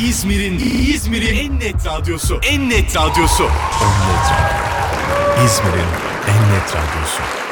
İzmir'in İzmir'in en net radyosu. En net radyosu. En net radyo. İzmir'in en net radyosu.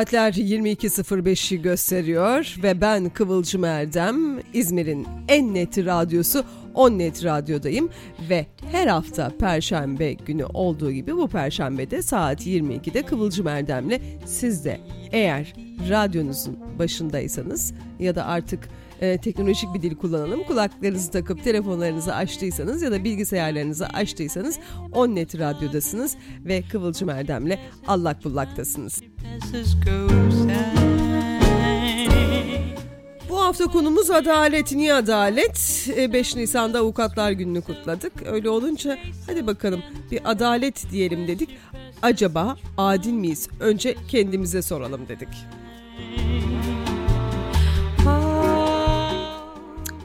Saatler 22.05'i gösteriyor ve ben Kıvılcım Erdem, İzmir'in en net radyosu On Net Radyo'dayım ve her hafta Perşembe günü olduğu gibi bu Perşembe'de saat 22'de Kıvılcım Erdem'le siz de eğer radyonuzun başındaysanız ya da artık e, teknolojik bir dil kullanalım. Kulaklarınızı takıp telefonlarınızı açtıysanız ya da bilgisayarlarınızı açtıysanız Onnet Radyo'dasınız ve Kıvılcım Erdem'le allak bullaktasınız. Hafta konumuz adalet. Niye adalet? 5 e, Nisan'da Avukatlar Günü'nü kutladık. Öyle olunca hadi bakalım bir adalet diyelim dedik. Acaba adil miyiz? Önce kendimize soralım dedik.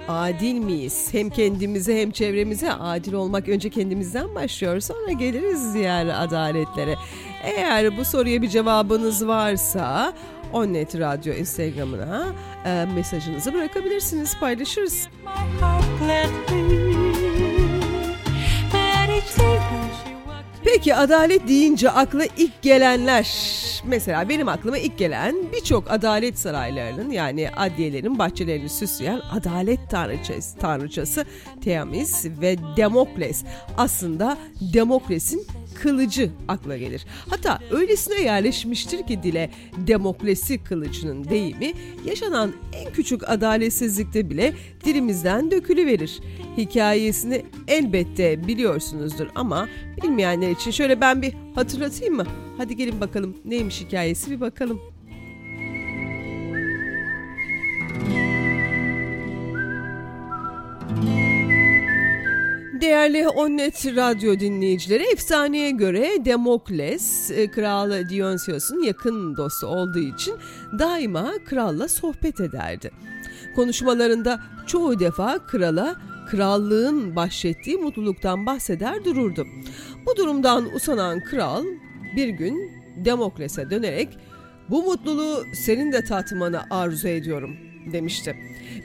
adil miyiz? Hem kendimize hem çevremize adil olmak önce kendimizden başlıyor. Sonra geliriz diğer adaletlere. Eğer bu soruya bir cevabınız varsa Onnet Radyo Instagram'ına e, mesajınızı bırakabilirsiniz, paylaşırız. Peki adalet deyince akla ilk gelenler mesela benim aklıma ilk gelen birçok adalet saraylarının yani adliyelerin bahçelerini süsleyen adalet tanrıçası, tanrıçası Teamiz ve Demokles. Aslında Demokles'in kılıcı akla gelir. Hatta öylesine yerleşmiştir ki dile demokrasi kılıcının deyimi yaşanan en küçük adaletsizlikte bile dilimizden dökülüverir. Hikayesini elbette biliyorsunuzdur ama bilmeyenler için şöyle ben bir hatırlatayım mı? Hadi gelin bakalım neymiş hikayesi bir bakalım. Değerli Onnet radyo dinleyicileri, efsaneye göre Demokles, e, Kral Dionysios'un yakın dostu olduğu için daima kralla sohbet ederdi. Konuşmalarında çoğu defa krala krallığın bahşettiği mutluluktan bahseder dururdu. Bu durumdan usanan kral bir gün Demokles'e dönerek bu mutluluğu senin de tatmanı arzu ediyorum demişti.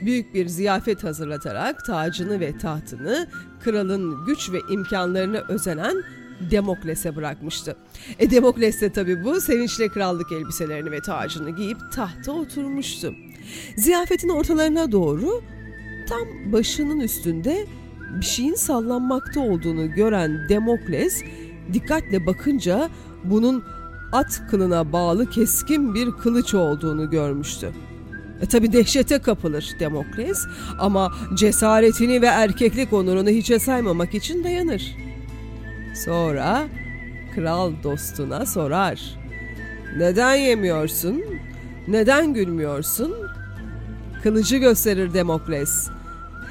Büyük bir ziyafet hazırlatarak tacını ve tahtını kralın güç ve imkanlarını özenen Demokles'e bırakmıştı. E Demokles de tabi bu sevinçle krallık elbiselerini ve tacını giyip tahta oturmuştu. Ziyafetin ortalarına doğru tam başının üstünde bir şeyin sallanmakta olduğunu gören Demokles dikkatle bakınca bunun at kılına bağlı keskin bir kılıç olduğunu görmüştü. E tabi dehşete kapılır Demokles ama cesaretini ve erkeklik onurunu hiçe saymamak için dayanır. Sonra kral dostuna sorar. Neden yemiyorsun? Neden gülmüyorsun? Kılıcı gösterir Demokles.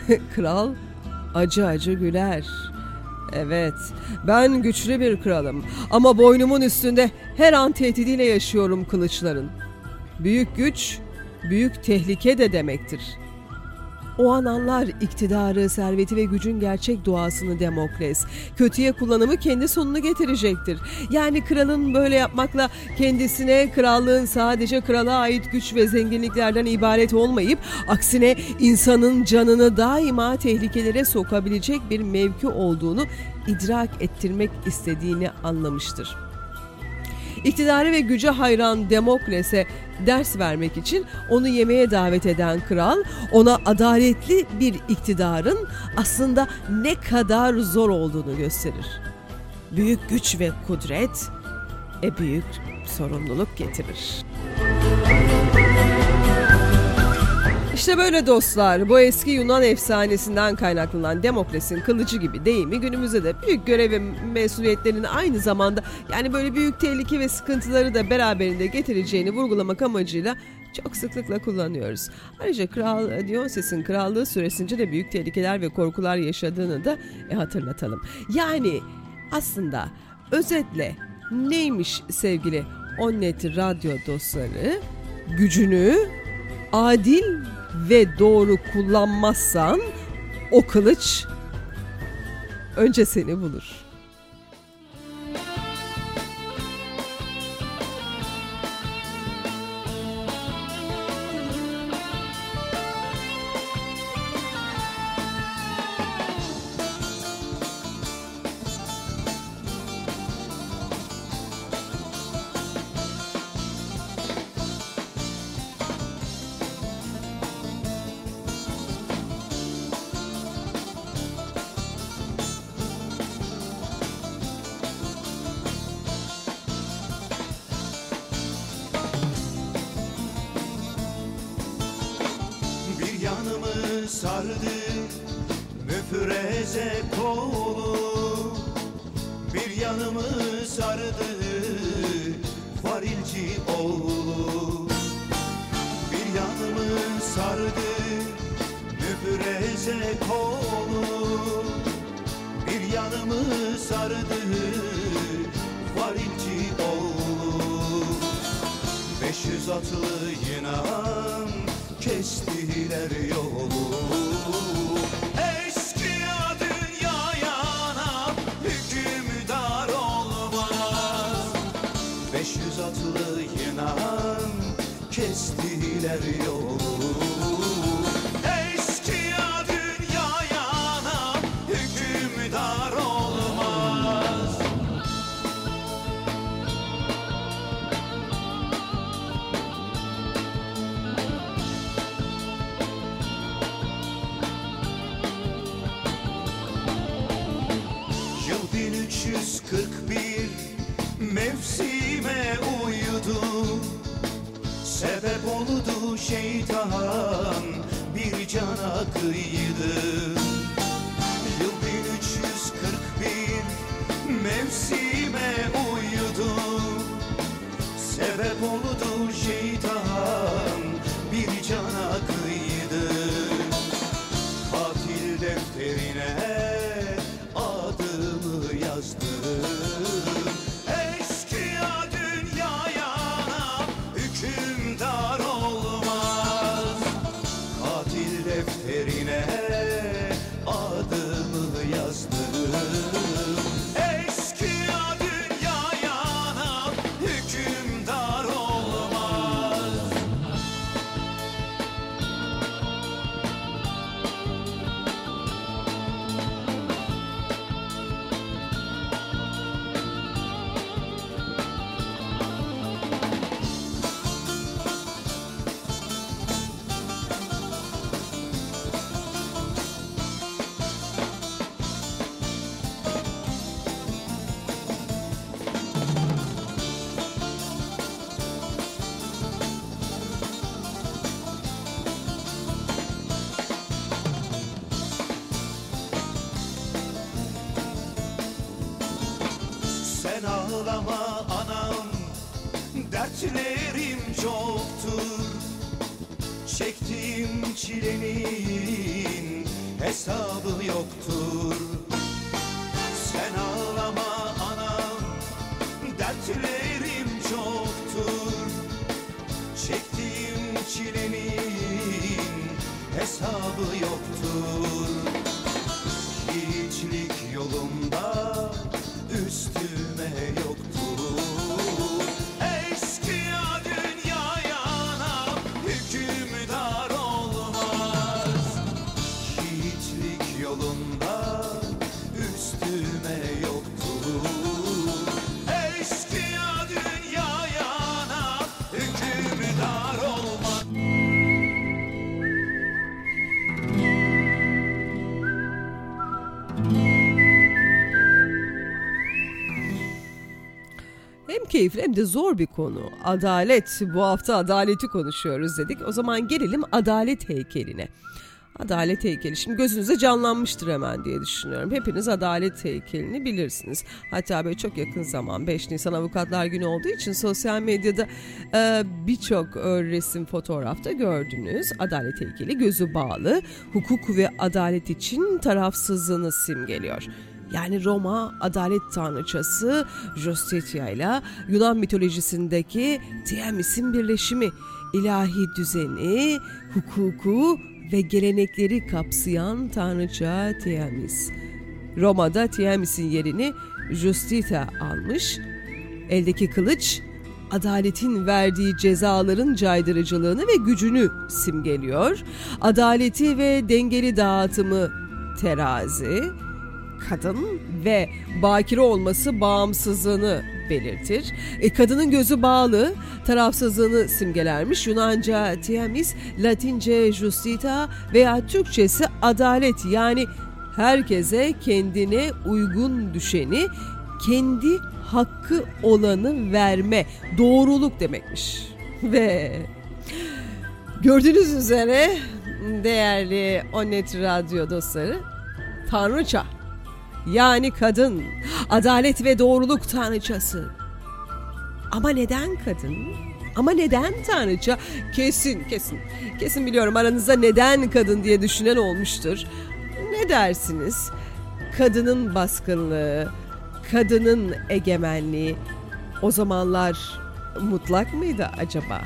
Kral acı acı güler. Evet, ben güçlü bir kralım ama boynumun üstünde her an tehdidiyle yaşıyorum kılıçların. Büyük güç, büyük tehlike de demektir.'' O an anlar iktidarı, serveti ve gücün gerçek doğasını Demokles. Kötüye kullanımı kendi sonunu getirecektir. Yani kralın böyle yapmakla kendisine krallığın sadece krala ait güç ve zenginliklerden ibaret olmayıp aksine insanın canını daima tehlikelere sokabilecek bir mevki olduğunu idrak ettirmek istediğini anlamıştır. İktidarı ve güce hayran Demokles'e ders vermek için onu yemeğe davet eden kral ona adaletli bir iktidarın aslında ne kadar zor olduğunu gösterir. Büyük güç ve kudret e büyük sorumluluk getirir. İşte böyle dostlar bu eski Yunan efsanesinden kaynaklanan Demokles'in kılıcı gibi deyimi günümüzde de büyük görev ve mesuliyetlerin aynı zamanda yani böyle büyük tehlike ve sıkıntıları da beraberinde getireceğini vurgulamak amacıyla çok sıklıkla kullanıyoruz. Ayrıca Kral Dionysus'un krallığı süresince de büyük tehlikeler ve korkular yaşadığını da e, hatırlatalım. Yani aslında özetle neymiş sevgili Onnet Radyo dostları? Gücünü adil ve doğru kullanmazsan o kılıç önce seni bulur. sardı müfreze kolu. Bir yanımı sardı varilci oğlu. Bir yanımı sardı müfreze kolu. Bir yanımı sardı varilci oğlu. 500 atlı yine geçtiler yolu. Eşkıya dünyayana hükümdar olmaz. 500 atlı Yunan kestiler yolu. Hesabı keyifli hem de zor bir konu. Adalet. Bu hafta adaleti konuşuyoruz dedik. O zaman gelelim adalet heykeline. Adalet heykeli. Şimdi gözünüze canlanmıştır hemen diye düşünüyorum. Hepiniz adalet heykelini bilirsiniz. Hatta böyle çok yakın zaman 5 Nisan Avukatlar Günü olduğu için sosyal medyada e, birçok e, resim fotoğrafta gördünüz. Adalet heykeli gözü bağlı. Hukuk ve adalet için tarafsızlığını simgeliyor. Yani Roma adalet tanrıçası Justitia ile Yunan mitolojisindeki Tiamis'in birleşimi, ilahi düzeni, hukuku ve gelenekleri kapsayan tanrıça Tiamis. Roma'da Tiamis'in yerini Justita almış, eldeki kılıç adaletin verdiği cezaların caydırıcılığını ve gücünü simgeliyor. Adaleti ve dengeli dağıtımı terazi, kadın ve bakire olması bağımsızlığını belirtir. E, kadının gözü bağlı, tarafsızlığını simgelermiş. Yunanca tiamis, Latince justita veya Türkçesi adalet yani herkese kendine uygun düşeni, kendi hakkı olanı verme, doğruluk demekmiş. Ve gördüğünüz üzere değerli Onnet Radyo dostları, Tanrıça yani kadın, adalet ve doğruluk tanrıçası. Ama neden kadın? Ama neden tanrıça? Kesin, kesin. Kesin biliyorum aranızda neden kadın diye düşünen olmuştur. Ne dersiniz? Kadının baskınlığı, kadının egemenliği o zamanlar mutlak mıydı acaba?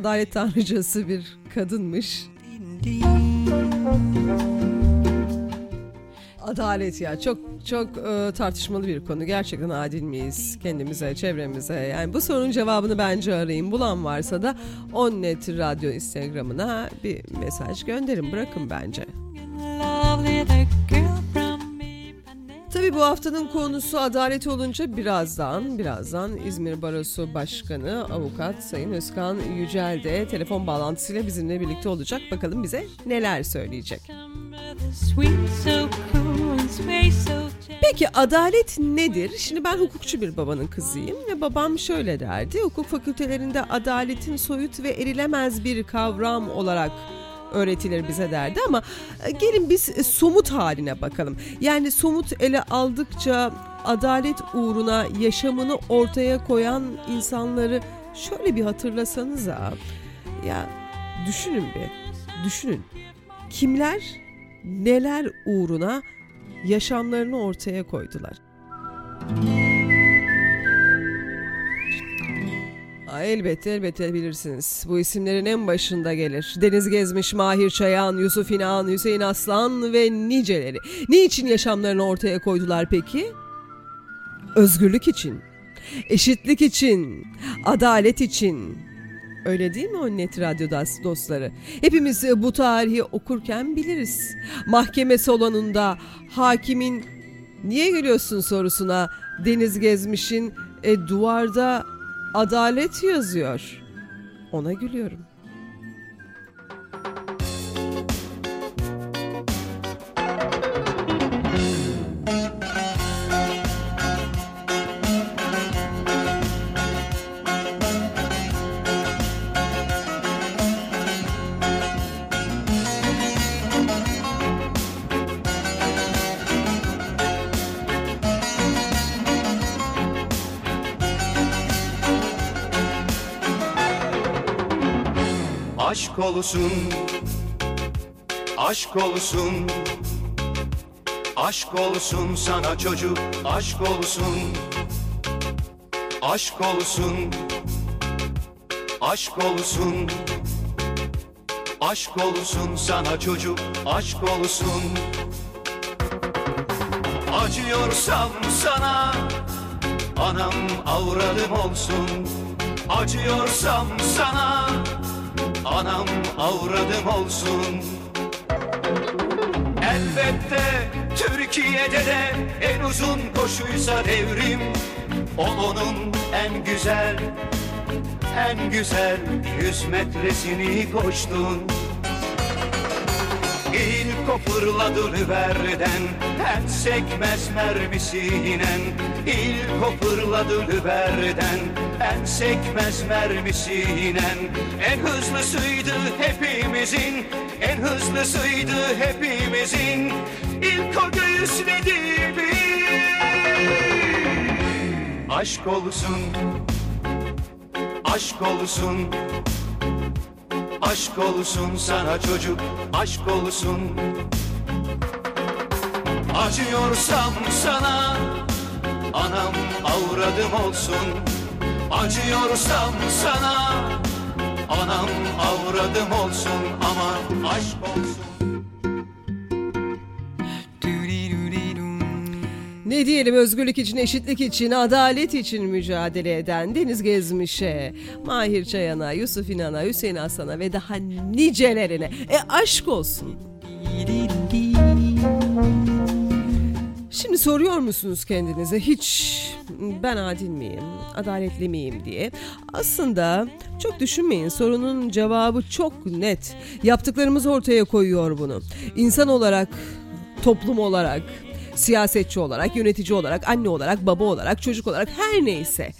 Adalet tanrıcası bir kadınmış. Adalet ya çok çok e, tartışmalı bir konu. Gerçekten adil miyiz kendimize, çevremize? Yani bu sorunun cevabını bence arayın. Bulan varsa da Onnet Radyo Instagram'ına bir mesaj gönderin. Bırakın bence. Tabii bu haftanın konusu adalet olunca birazdan birazdan İzmir Barosu Başkanı Avukat Sayın Özkan Yücel de telefon bağlantısıyla bizimle birlikte olacak. Bakalım bize neler söyleyecek. Peki adalet nedir? Şimdi ben hukukçu bir babanın kızıyım ve babam şöyle derdi. Hukuk fakültelerinde adaletin soyut ve erilemez bir kavram olarak öğretilir bize derdi ama e, gelin biz e, somut haline bakalım. Yani somut ele aldıkça adalet uğruna yaşamını ortaya koyan insanları şöyle bir hatırlasanıza. Ya düşünün bir, düşünün. Kimler neler uğruna yaşamlarını ortaya koydular. Elbette elbette bilirsiniz. Bu isimlerin en başında gelir. Deniz Gezmiş, Mahir Çayan, Yusuf İnan, Hüseyin Aslan ve niceleri. Niçin yaşamlarını ortaya koydular peki? Özgürlük için, eşitlik için, adalet için. Öyle değil mi o net radyo dostları? Hepimiz bu tarihi okurken biliriz. Mahkeme salonunda hakimin niye gülüyorsun sorusuna Deniz Gezmiş'in e, duvarda adalet yazıyor. Ona gülüyorum. Olsun. Aşk olsun. Aşk olsun sana çocuk Aşk olsun. Aşk olsun. Aşk olsun. Aşk olsun sana çocuk Aşk olsun. Acıyorsam sana Anam avradım olsun. Acıyorsam sana Anam avradım olsun. Elbette Türkiye'de de en uzun koşuysa devrim O onun en güzel, en güzel yüz metresini koştun İlk o fırladı Lüber'den En sekmez mermisinen İlk o fırladı Lüber'den En sekmez mermisinen En hızlısıydı hepimizin En hızlısıydı hepimizin. İlk o göğüsledi bir Aşk olsun Aşk olsun Aşk olsun sana çocuk, aşk olsun. Acıyorsam sana, anam avradım olsun. Acıyorsam sana, anam avradım olsun. Ama aşk olsun Ne diyelim özgürlük için, eşitlik için, adalet için mücadele eden Deniz Gezmiş'e, Mahir Çayan'a, Yusuf İnan'a, Hüseyin Aslan'a ve daha nicelerine. E aşk olsun. Şimdi soruyor musunuz kendinize hiç ben adil miyim, adaletli miyim diye? Aslında çok düşünmeyin sorunun cevabı çok net. Yaptıklarımız ortaya koyuyor bunu. İnsan olarak, toplum olarak, siyasetçi olarak, yönetici olarak, anne olarak, baba olarak, çocuk olarak her neyse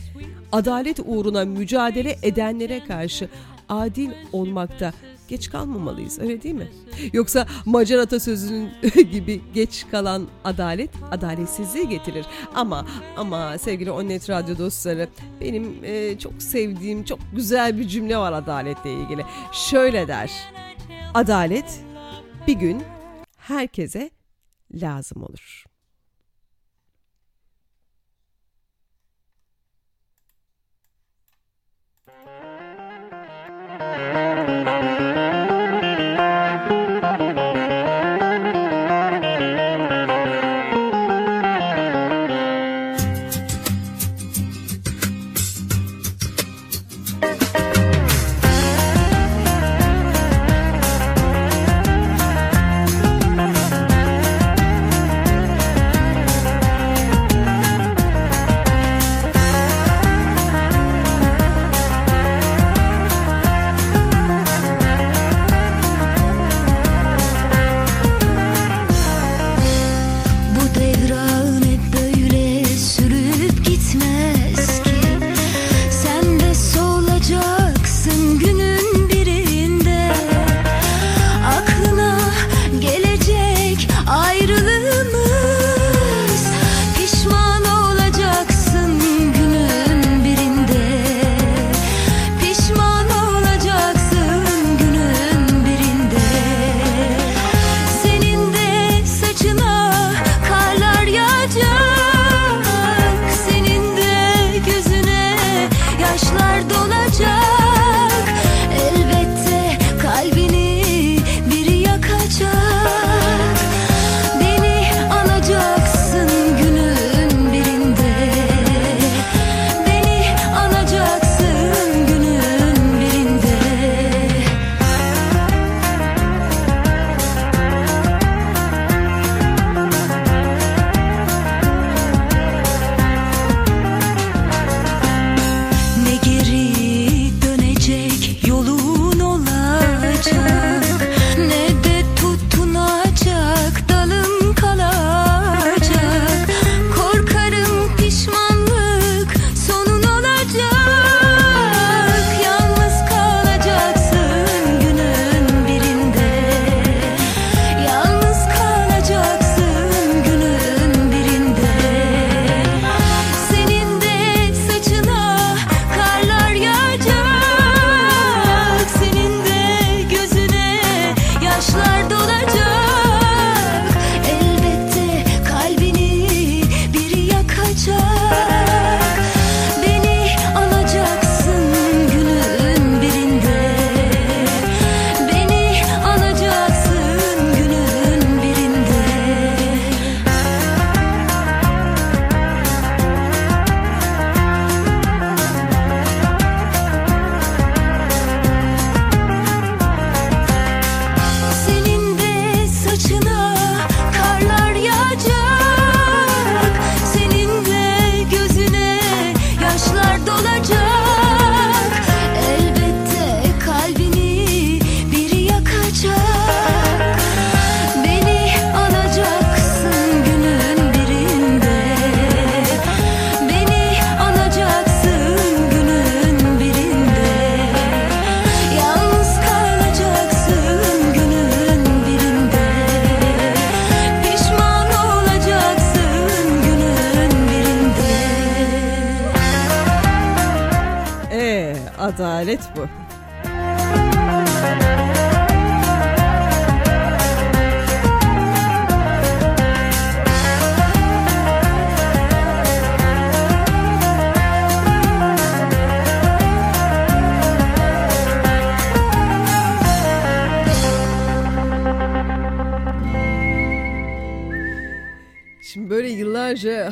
adalet uğruna mücadele edenlere karşı adil olmakta geç kalmamalıyız öyle değil mi? Yoksa Macar atasözünün gibi geç kalan adalet adaletsizliği getirir. Ama ama sevgili Onnet Radyo dostları benim e, çok sevdiğim çok güzel bir cümle var adaletle ilgili. Şöyle der. Adalet bir gün herkese lazım olur.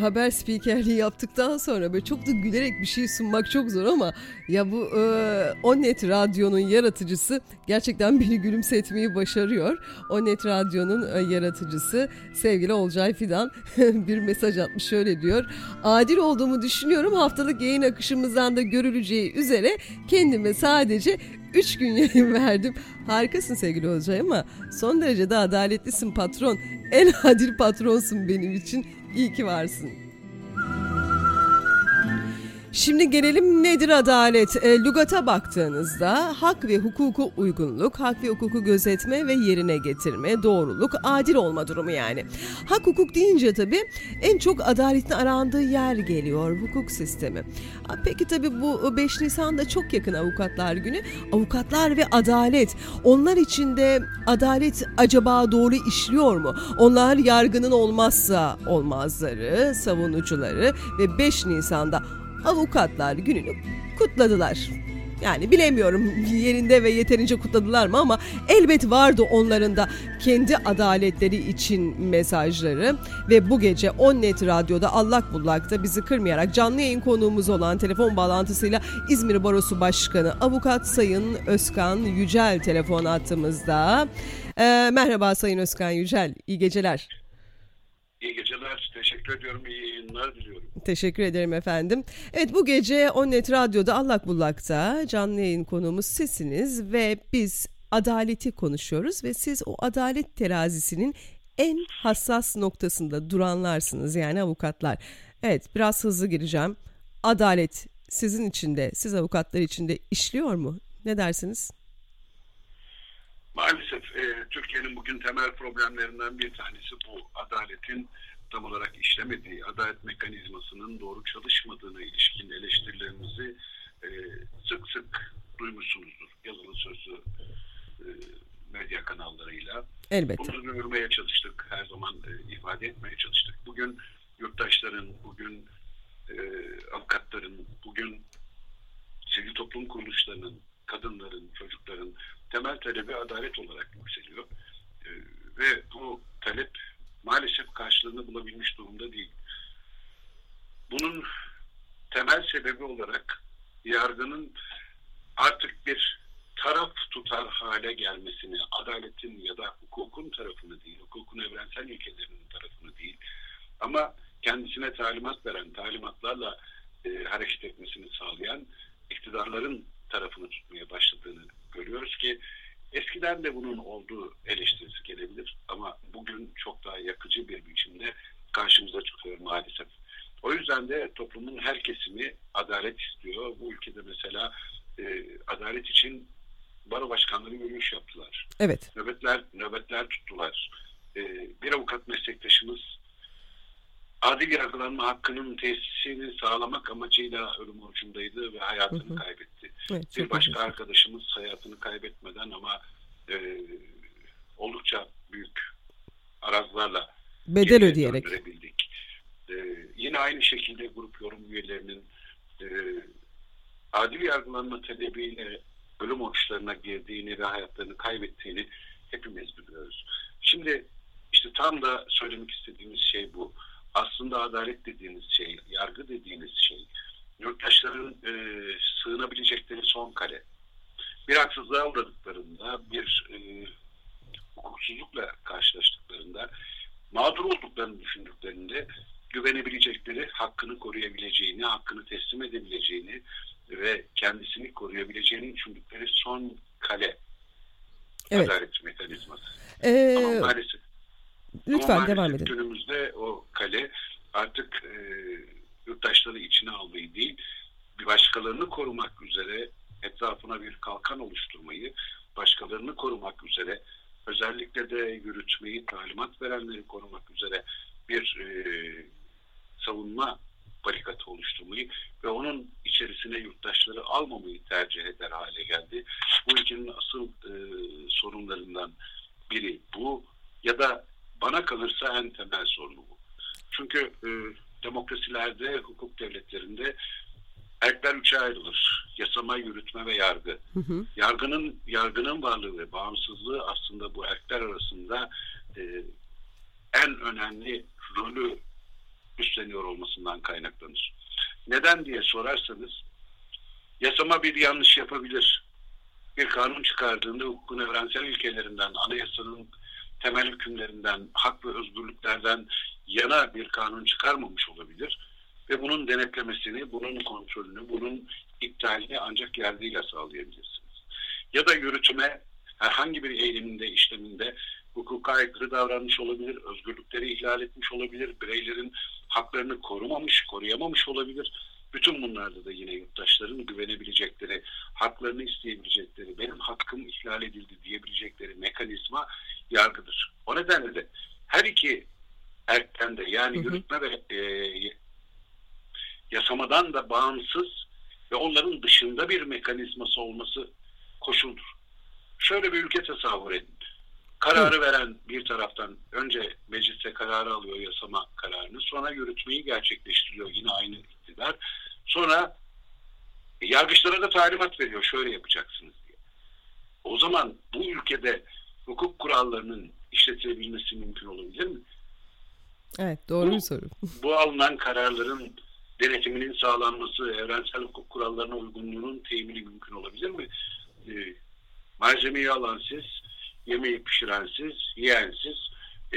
Haber spikerliği yaptıktan sonra böyle çok da gülerek bir şey sunmak çok zor ama ya bu e, Onnet Radyo'nun yaratıcısı gerçekten beni gülümsetmeyi başarıyor. Onnet Radyo'nun e, yaratıcısı sevgili Olcay Fidan bir mesaj atmış şöyle diyor. Adil olduğumu düşünüyorum haftalık yayın akışımızdan da görüleceği üzere kendime sadece 3 gün yayın verdim. Harikasın sevgili Olcay ama son derece de adaletlisin patron. En adil patronsun benim için. İyi ki varsın. Şimdi gelelim nedir adalet? E, lügata baktığınızda hak ve hukuku uygunluk, hak ve hukuku gözetme ve yerine getirme, doğruluk, adil olma durumu yani. Hak hukuk deyince tabii en çok adaletin arandığı yer geliyor hukuk sistemi. Peki tabii bu 5 Nisan'da çok yakın avukatlar günü. Avukatlar ve adalet. Onlar için de adalet acaba doğru işliyor mu? Onlar yargının olmazsa olmazları, savunucuları ve 5 Nisan'da Avukatlar gününü kutladılar. Yani bilemiyorum yerinde ve yeterince kutladılar mı ama elbet vardı onların da kendi adaletleri için mesajları ve bu gece Onnet Radyo'da Allak Bullak'ta bizi kırmayarak canlı yayın konuğumuz olan telefon bağlantısıyla İzmir Barosu Başkanı Avukat Sayın Özkan Yücel telefon attığımızda. Ee, merhaba Sayın Özkan Yücel, iyi geceler. Geceler, teşekkür ediyorum, iyi yayınlar diliyorum. Teşekkür ederim efendim. Evet bu gece Onnet Radyo'da Allak Bullak'ta canlı yayın konuğumuz sizsiniz ve biz adaleti konuşuyoruz ve siz o adalet terazisinin en hassas noktasında duranlarsınız yani avukatlar. Evet biraz hızlı gireceğim. Adalet sizin için de, siz avukatlar için de işliyor mu? Ne dersiniz? Maalesef e, Türkiye'nin bugün temel problemlerinden bir tanesi bu. Adaletin tam olarak işlemediği, adalet mekanizmasının doğru çalışmadığına ilişkin eleştirilerimizi e, sık sık duymuşsunuzdur. Yazılı sözlü e, medya kanallarıyla. Elbette. Bunu duyurmaya çalıştık, her zaman e, ifade etmeye çalıştık. Bugün yurttaşların, bugün e, avukatların, bugün sivil toplum kuruluşlarının, kadınların, çocukların temel talebi adalet olarak yükseliyor. E, ve bu talep maalesef karşılığını bulabilmiş durumda değil. Bunun temel sebebi olarak yargının artık bir taraf tutar hale gelmesini, adaletin ya da hukukun tarafını değil, hukukun evrensel ilkelerinin tarafını değil, ama kendisine talimat veren, talimatlarla e, hareket etmesini sağlayan iktidarların tarafını tutmaya başladığını görüyoruz ki eskiden de bunun olduğu eleştirisi gelebilir ama bugün çok daha yakıcı bir biçimde karşımıza çıkıyor maalesef. O yüzden de toplumun her kesimi adalet istiyor. Bu ülkede mesela e, adalet için baro başkanları yürüyüş yaptılar. Evet. Nöbetler nöbetler tuttular. E, bir avukat meslektaşımız adil yargılanma hakkının tesisini sağlamak amacıyla ölüm orucundaydı ve hayatını Hı hı. kaybetti. evet Bir başka üzücü. arkadaşımız hayatını kaybetmeden ama e, oldukça büyük arazlarla Bedel ödeyerek. E, yine aynı şekilde grup yorum üyelerinin e, adil yargılanma talebiyle ölüm oruçlarına girdiğini ve hayatlarını kaybettiğini hepimiz biliyoruz. Şimdi işte tam da söylemek istediğimiz şey bu. Aslında adalet dediğiniz şey, yargı dediğiniz şey, yurttaşların e, sığınabilecekleri son kale. Bir haksızlığa uğradıklarında, bir e, hukuksuzlukla karşılaştıklarında, mağdur olduklarını düşündüklerinde güvenebilecekleri, hakkını koruyabileceğini, hakkını teslim edebileceğini ve kendisini koruyabileceğini düşündükleri son kale Evet. adalet mekanizması. Ee, Ama maalesef lütfen ama devam edin. Günümüzde o kale artık e, yurttaşları içine almayı değil, bir başkalarını korumak üzere etrafına bir kalkan oluşturmayı, başkalarını korumak üzere özellikle de yürütmeyi, talimat verenleri korumak üzere bir e, savunma barikatı oluşturmayı ve onun içerisine yurttaşları almamayı tercih eder hale geldi. Bu ülkenin asıl e, sorunlarından biri bu ya da bana kalırsa en temel sorunu bu. Çünkü e, demokrasilerde, hukuk devletlerinde erkler üçe ayrılır. Yasama, yürütme ve yargı. Hı hı. Yargının yargının varlığı ve bağımsızlığı aslında bu erkler arasında e, en önemli rolü üstleniyor olmasından kaynaklanır. Neden diye sorarsanız yasama bir yanlış yapabilir. Bir kanun çıkardığında hukukun evrensel ilkelerinden, anayasanın temel hükümlerinden, hak ve özgürlüklerden yana bir kanun çıkarmamış olabilir. Ve bunun denetlemesini, bunun kontrolünü, bunun iptalini ancak yargıyla sağlayabilirsiniz. Ya da yürütme herhangi bir eyleminde, işleminde hukuka aykırı davranmış olabilir, özgürlükleri ihlal etmiş olabilir, bireylerin haklarını korumamış, koruyamamış olabilir. Bütün bunlarda da yine yurttaşların güvenebilecekleri, haklarını isteyebilecekleri, benim hakkım ihlal edildi diyebilecekleri mekanizma yargıdır. O nedenle de her iki erkten de yani hı hı. yürütme ve e, yasamadan da bağımsız ve onların dışında bir mekanizması olması koşuldur. Şöyle bir ülke tasavvur edin. Kararı Hı. veren bir taraftan önce mecliste kararı alıyor yasama kararını sonra yürütmeyi gerçekleştiriyor yine aynı iktidar. Sonra yargıçlara da talimat veriyor şöyle yapacaksınız diye. O zaman bu ülkede hukuk kurallarının işletilebilmesi mümkün olabilir mi? Evet doğru bu, bir soru. bu alınan kararların denetiminin sağlanması, evrensel hukuk kurallarına uygunluğunun temini mümkün olabilir mi? E, malzemeyi alan siz, yemeği pişiren siz, yiyen siz,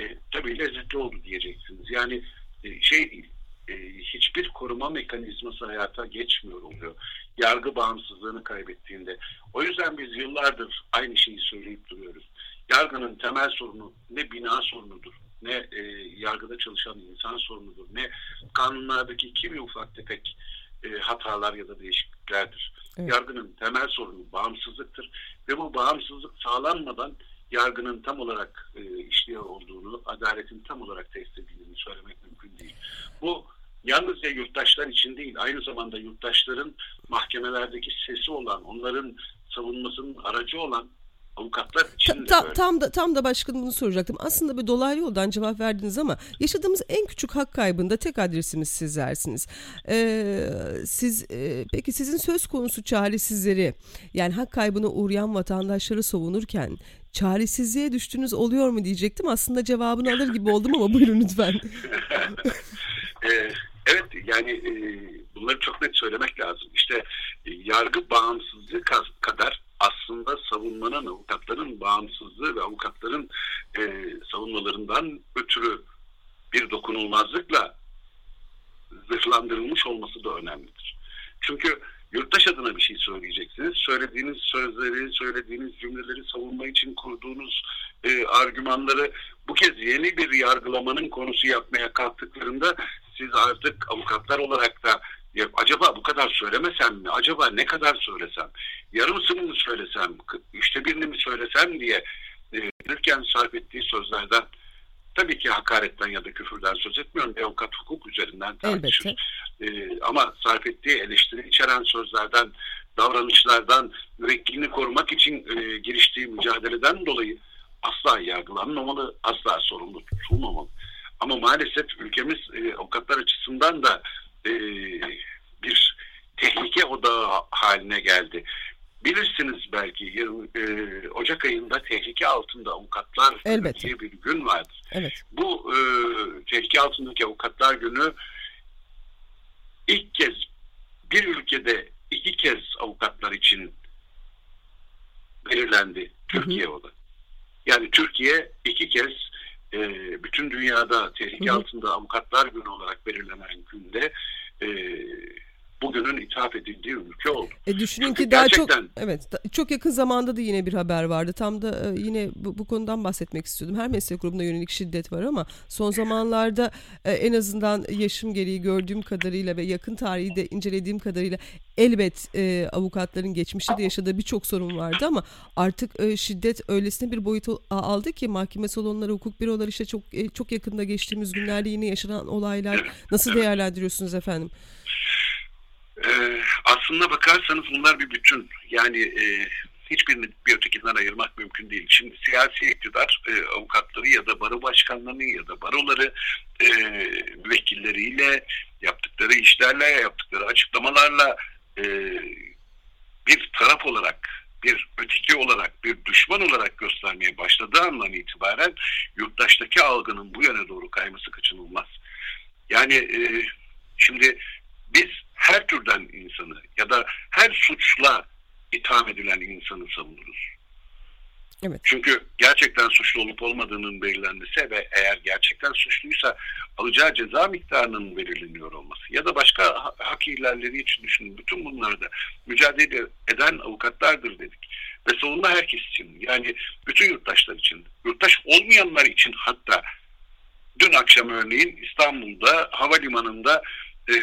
e, tabii lezzetli oldu diyeceksiniz. Yani e, şey değil, e, hiçbir koruma mekanizması hayata geçmiyor oluyor. Yargı bağımsızlığını kaybettiğinde. O yüzden biz yıllardır aynı şeyi söyleyip duruyoruz. Yargının temel sorunu ne bina sorunudur, ne e, yargıda çalışan insan sorunudur, ne kanunlardaki kimi ufak tefek e, hatalar ya da değişikliklerdir. Evet. Yargının temel sorunu bağımsızlıktır ve bu bağımsızlık sağlanmadan yargının tam olarak e, işliyor olduğunu, adaletin tam olarak test edildiğini söylemek mümkün değil. Bu yalnızca yurttaşlar için değil, aynı zamanda yurttaşların mahkemelerdeki sesi olan, onların savunmasının aracı olan avukatlar için ta, ta, tam da tam da başkanım bunu soracaktım. Aslında bir dolaylı yoldan cevap verdiniz ama yaşadığımız en küçük hak kaybında tek adresimiz sizlersiniz. Ee, siz e, peki sizin söz konusu çaresizleri yani hak kaybına uğrayan vatandaşları savunurken çaresizliğe düştüğünüz oluyor mu diyecektim. Aslında cevabını alır gibi oldum ama buyurun lütfen. ee, evet yani e, bunları çok net söylemek lazım. İşte e, yargı bağımsızlığı kadar aslında savunmanın, avukatların bağımsızlığı ve avukatların e, savunmalarından ötürü bir dokunulmazlıkla zırhlandırılmış olması da önemlidir. Çünkü yurttaş adına bir şey söyleyeceksiniz. Söylediğiniz sözleri, söylediğiniz cümleleri savunma için kurduğunuz e, argümanları bu kez yeni bir yargılamanın konusu yapmaya kalktıklarında siz artık avukatlar olarak da ya acaba bu kadar söylemesem mi? Acaba ne kadar söylesem? Yarımsını mı söylesem? Üçte birini mi söylesem diye verirken sarf ettiği sözlerden tabii ki hakaretten ya da küfürden söz etmiyorum. Bir avukat hukuk üzerinden tartışır. Ee, ama sarf ettiği eleştiri içeren sözlerden, davranışlardan, müvekkilini korumak için e, giriştiği mücadeleden dolayı asla yargılanmamalı, asla sorumlu tutulmamalı. Ama maalesef ülkemiz e, avukatlar açısından da e, bir tehlike odağı haline geldi. Bilirsiniz belki 20, e, Ocak ayında tehlike altında avukatlar Elbette. diye bir gün vardır. Evet. Bu e, tehlike altındaki avukatlar günü ilk kez bir ülkede iki kez avukatlar için belirlendi Türkiye da. Yani Türkiye iki kez e, bütün dünyada tehlike altında avukatlar günü olarak belirlenen günde e, bugünün ithaf edildiği ülke oldu. E düşünün Çünkü ki daha gerçekten- çok evet çok yakın zamanda da yine bir haber vardı. Tam da e, yine bu, bu konudan bahsetmek istiyordum. Her meslek grubuna yönelik şiddet var ama son zamanlarda e, en azından yaşım gereği gördüğüm kadarıyla ve yakın tarihi de incelediğim kadarıyla elbet e, avukatların geçmişte de yaşadığı birçok sorun vardı ama artık e, şiddet öylesine bir boyut al- aldı ki mahkeme salonları, hukuk büroları işte çok e, çok yakında geçtiğimiz günlerde yine yaşanan olaylar nasıl değerlendiriyorsunuz efendim? Ee, aslında bakarsanız bunlar bir bütün. Yani e, hiçbirini bir ötekinden ayırmak mümkün değil. Şimdi siyasi iktidar e, avukatları ya da baro başkanlarını ya da baroları e, vekilleriyle yaptıkları işlerle yaptıkları açıklamalarla e, bir taraf olarak bir öteki olarak bir düşman olarak göstermeye başladığı andan itibaren yurttaştaki algının bu yöne doğru kayması kaçınılmaz. Yani e, şimdi biz her türden insanı ya da her suçla itham edilen insanı savunuruz. Evet. Çünkü gerçekten suçlu olup olmadığının belirlenmesi ve eğer gerçekten suçluysa alacağı ceza miktarının belirleniyor olması ya da başka ha- hak ihlalleri için düşünün. Bütün bunları da mücadele eden avukatlardır dedik. Ve savunma herkes için yani bütün yurttaşlar için, yurttaş olmayanlar için hatta dün akşam örneğin İstanbul'da havalimanında e,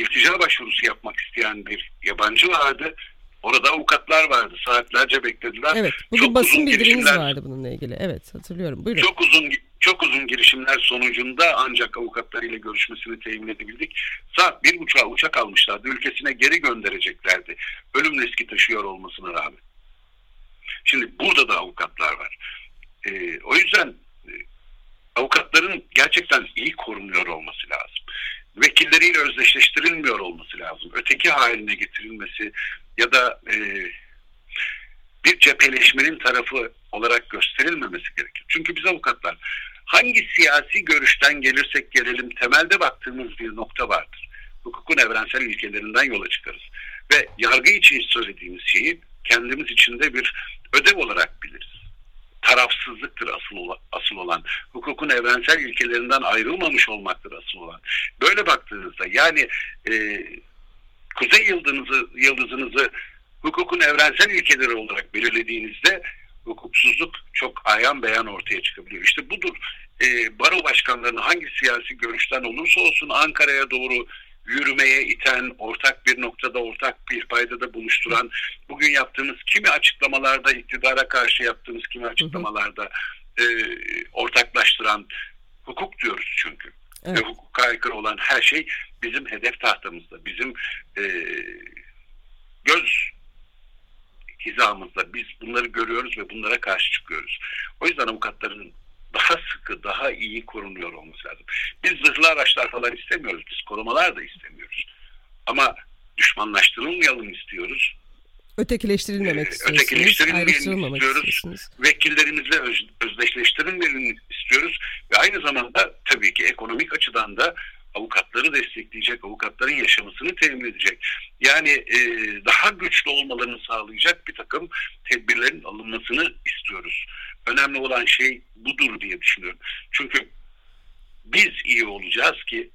iltica başvurusu yapmak isteyen bir yabancı vardı. Orada avukatlar vardı. Saatlerce beklediler. Evet. Bugün Çok basın girişimler- vardı bununla ilgili. Evet hatırlıyorum. Buyurun. Çok uzun çok uzun girişimler sonucunda ancak avukatlarıyla görüşmesini temin edebildik. Saat bir buçuğa uçak almışlardı. Ülkesine geri göndereceklerdi. Ölüm riski taşıyor olmasına rağmen. Şimdi burada da avukatlar var. Ee, o yüzden e, avukatların gerçekten iyi korunuyor olması lazım. Vekilleriyle özdeşleştirilmiyor olması lazım. Öteki haline getirilmesi ya da e, bir cepheleşmenin tarafı olarak gösterilmemesi gerekir. Çünkü biz avukatlar hangi siyasi görüşten gelirsek gelelim temelde baktığımız bir nokta vardır. Hukukun evrensel ilkelerinden yola çıkarız. Ve yargı için söylediğimiz şeyi kendimiz içinde bir ödev olarak biliriz. Tarafsızlıktır asıl, asıl olan. Hukukun evrensel ilkelerinden ayrılmamış olmaktır asıl olan. Böyle baktığınızda yani e, kuzey yıldızınızı, yıldızınızı hukukun evrensel ilkeleri olarak belirlediğinizde hukuksuzluk çok ayan beyan ortaya çıkabiliyor. İşte budur e, baro başkanlarını hangi siyasi görüşten olursa olsun Ankara'ya doğru yürümeye iten, ortak bir noktada, ortak bir paydada buluşturan, bugün yaptığımız kimi açıklamalarda, iktidara karşı yaptığımız kimi açıklamalarda e, ortaklaştıran hukuk diyoruz çünkü. Evet. Ve hukuka aykırı olan her şey bizim hedef tahtamızda, bizim e, göz hizamızda biz bunları görüyoruz ve bunlara karşı çıkıyoruz. O yüzden avukatların daha sıkı, daha iyi korunuyor olması lazım. Biz zırhlı araçlar falan istemiyoruz. Biz korumalar da istemiyoruz. Ama düşmanlaştırılmayalım istiyoruz. Ötekileştirilmemek Ee, istiyorsunuz. ötekileştirilmeyelim istiyoruz. istiyorsunuz. Vekillerimizle öz, özdeşleştirilmelerini istiyoruz. Ve aynı zamanda tabii ki ekonomik açıdan da avukatları destekleyecek, avukatların yaşamasını temin edecek. Yani e, daha güçlü olmalarını sağlayacak bir takım tedbirlerin alınmasını istiyoruz. Önemli olan şey budur diye düşünüyorum. Çünkü biz iyi olacağız ki